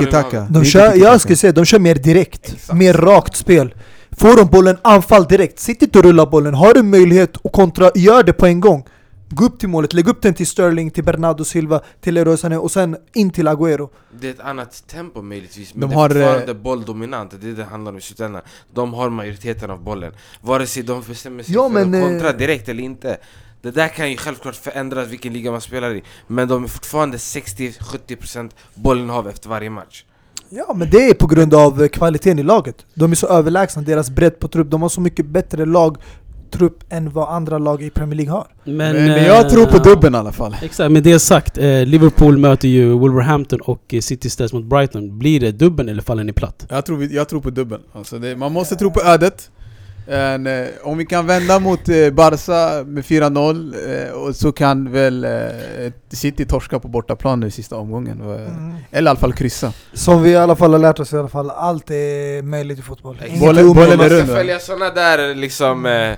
De kör, tiki-taka. jag skulle säga de kör mer direkt, Exakt. mer rakt spel. Får de bollen, anfall direkt. Sitt inte och rulla bollen. Har du möjlighet att kontra, gör det på en gång. Gå upp till målet, lägg upp den till Sterling, till Bernardo Silva, till Leroy Sané och sen in till Agüero. Det är ett annat tempo möjligtvis, men De det är har, fortfarande eh, bolldominant, det är det det handlar om i slutändan De har majoriteten av bollen Vare sig de bestämmer sig Ja, för men, att kontra eh, direkt eller inte Det där kan ju självklart förändras vilken liga man spelar i Men de är fortfarande 60-70% bollinnehav efter varje match Ja men det är på grund av eh, kvaliteten i laget. De är så överlägsna, deras bredd på trupp. De har så mycket bättre lagtrupp än vad andra lag i Premier League har. Men, Men, men jag eh, tror på dubben i alla fall. Exakt, med det sagt. Eh, Liverpool möter ju Wolverhampton och eh, City ställs mot Brighton. Blir det dubben eller faller ni platt? Jag tror, jag tror på dubbeln. Alltså det, man måste tro på ödet. En, eh, om vi kan vända mot eh, Barca med 4-0 eh, och så kan väl eh, City torska på bortaplan nu i sista omgången. Eh, Eller i alla fall kryssa. Som vi i alla fall har lärt oss i alla fall, allt är möjligt i fotboll. Bollen- är bollen är man rund, ska va? följa såna där liksom eh,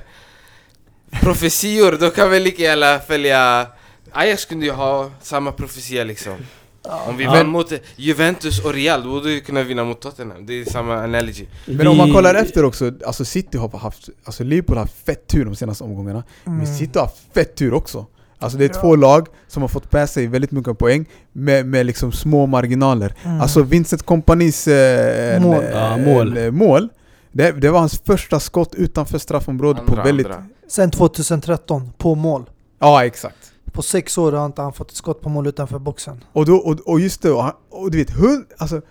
profetior, då kan vi lika gärna följa Ajax kunde ju ha samma profetia liksom Om vi Ja. vann mot Juventus och Real, då borde vi kunna vinna mot Tottenham Det är samma analogy Men om man kollar efter också, alltså City har haft, alltså Liverpool har haft fett tur de senaste omgångarna. Men Mm. City har haft fett tur också. Alltså det är Ja. två lag som har fått med sig väldigt mycket poäng med, med liksom små marginaler. Mm. Alltså Vincent Companys eh, Mål. eh, mål. mål det, det var hans första skott utanför straffområdet på Andra, väldigt... andra. Sen 2013, på mål. Ja exakt. På sex år har inte han fått ett skott på mål utanför boxen. Och, då, och, och just det, och, han- och du vet, hund, alltså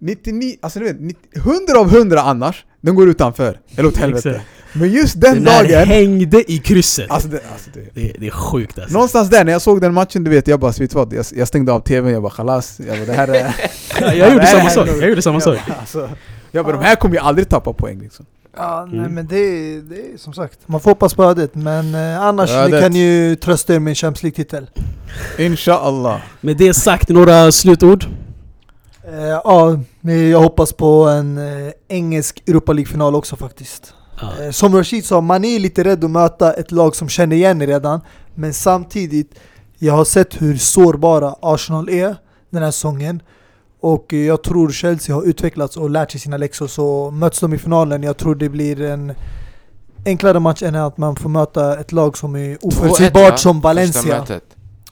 99, alltså du vet, 90, 100 av 100 annars, den går utanför. Eller åt helvete. Men just den, Den dagen, hängde i krysset! alltså det, alltså det, det, det är sjukt alltså. Någonstans där, när jag såg den matchen, du vet, jag bara vet vad, jag, jag stängde av tvn, jag bara khalas, jag bara, det här är... Ja, jag gjorde samma sak, jag gjorde samma jag sak. bara, alltså, jag bara, de här kommer ju aldrig tappa poäng liksom. Ja, nej Mm. men det, är- det är som sagt, man får hoppas på ödet. Men eh, annars, ni Ödet. kan ju trösta er med en Champions League-titel. Inshallah. Med det sagt, några slutord? Eh, ja, men jag hoppas på en eh, engelsk Europa League-final också faktiskt. Ja. Eh, som Rashid sa, man är lite rädd att möta ett lag som känner igen redan. Men samtidigt, jag har sett hur sårbara Arsenal är den här säsongen. Och jag tror Chelsea har utvecklats och lärt sig sina läxor. Så möts de i finalen, jag tror det blir en enklare match än att man får möta ett lag som är 2-1, oförutsägbart som Valencia.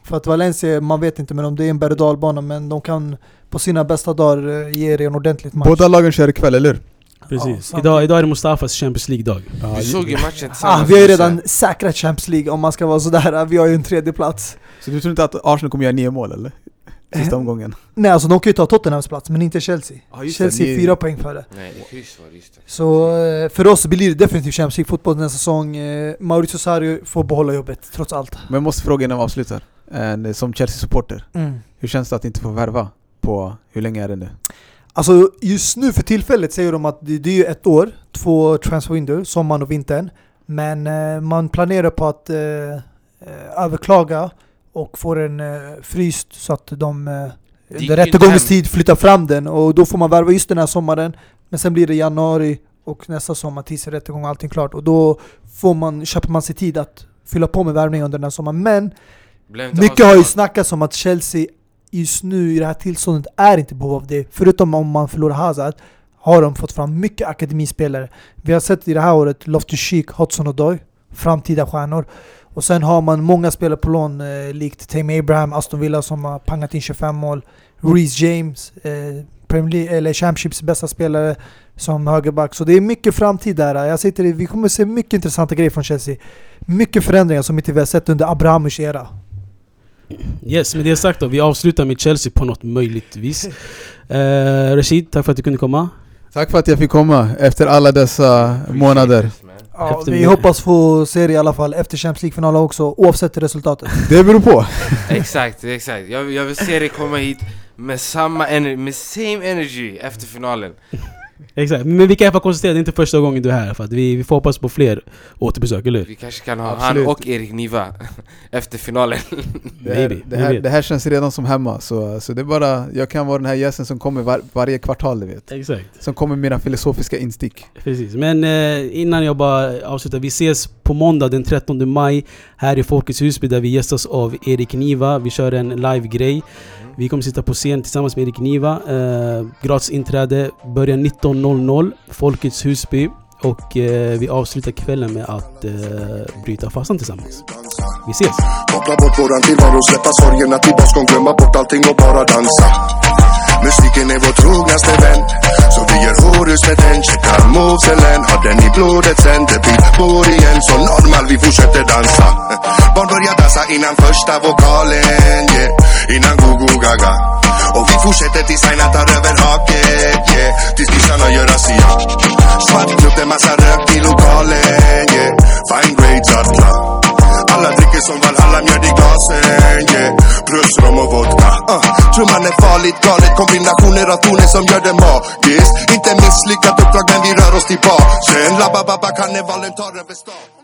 För att Valencia, man vet inte men om det är en berg men de kan på sina bästa dagar eh, ge er en ordentligt match. Båda lagen kör ikväll, eller hur? Precis. samtidigt. idag, idag är det Mustafas Champions League-dag. Du såg ju matchen Ah, tillsammans vi har ju redan säkrat Champions League om man ska vara sådär, vi har ju en tredje plats. Så du tror inte att Arsenal kommer göra nio mål, eller? Sista Eh, omgången. Nej alltså de kan ju ta Tottenhams plats men inte Chelsea. Ja, just det, Chelsea är fyra poäng före. Nej, det kryss var det, just det Så eh, för oss blir det definitivt Champions League-fotboll den här säsong. Eh, Mauricio Sarri får behålla jobbet trots allt. Men jag måste fråga innan vi avslutar. Som Chelsea-supporter, hur känns det att inte få värva på, hur länge är det nu? Alltså just nu för tillfället säger de att det, det är ju ett år, två transfer window, sommaren och vintern. Men eh, man planerar på att eh, överklaga och få den eh, fryst så att de eh, under rättegångens tid flytta fram den och då får man värva just den här sommaren. Men sen blir det januari och nästa sommar tills rättegång och allting klart. Och då får man, köper man sig tid att fylla på med värvningar under den här sommaren. Men mycket har ju snackats om att Chelsea just nu i det här tillståndet är inte behov av det. Förutom om man förlorar Hazard har de fått fram mycket akademispelare. Vi har sett i det här året Loftus-Cheek, Hudson Odoi, framtida stjärnor. Och sen har man många spelare på lån, eh, likt Tame Abraham, Aston Villa som har pangat in 25 mål. Reece James, eh, Premier League, eller Championships bästa spelare som högerback. Så det är mycket framtid där. Jag säger till dig, vi kommer se mycket intressanta grejer från Chelsea. Mycket förändringar som inte vi har sett under Abrahamovs era. Yes, med det sagt då. Vi avslutar med Chelsea på något möjligt vis. Eh, Rashid, tack för att du kunde komma. Tack för att jag fick komma efter alla dessa månader. Ja, vi hoppas få se det i alla fall efter Champions League-finalen också, oavsett resultatet. Det beror på. Exakt, exakt. Jag, jag vill se dig komma hit med samma energi, med same energy efter finalen. Exakt, men vi kan i alla fall konstatera att det inte är första gången du är här. För att vi, vi får hoppas på fler återbesök, eller hur? Vi kanske kan ha Absolut. han och Erik Niva efter finalen. Det här, Maybe, det, här, det här känns redan som hemma, så, så det är bara, jag kan vara den här gästen som kommer var, varje kvartal, du vet. Exakt, Som kommer med mina filosofiska instick. precis. Men eh, innan jag bara avslutar. Vi ses på måndag den 13 maj här i Folkets Husby där vi gästas av Erik Niva. Vi kör en live-grej. Vi kommer sitta på scen tillsammans med Erik Niva. Eh, gratis inträde börjar 19.00, Folkets Husby. Och eh, vi avslutar kvällen med att eh, bryta fastan tillsammans. Vi ses! Koppla bort våran tillvaro, släppa sorgerna till baskon, glömma bort allting och bara dansa. Musiken är vår trognaste vän, så vi gör horus med den. Checkar moveselen har den i blodet sen. Det blir bor igen, så normal, vi fortsätter dansa. Barn börjar dansa innan första vokalen, yeah. Innan go-go gaga. Och vi fortsätter tills Aina tar över haket, yeah. Tills kissarna gör asiat Svart klubb, det massa rök i lokalen, yeah. Fine grades, alla. Alla dricker som Valhalla, mjöd i glasen, yeah Plus rom och vodka, uh. Trumman är farligt galet, kombinationer av toner som gör det magiskt Inte misslyckat uppdrag men vi rör oss tillbaka Sen labba babba karnevalen tar över stan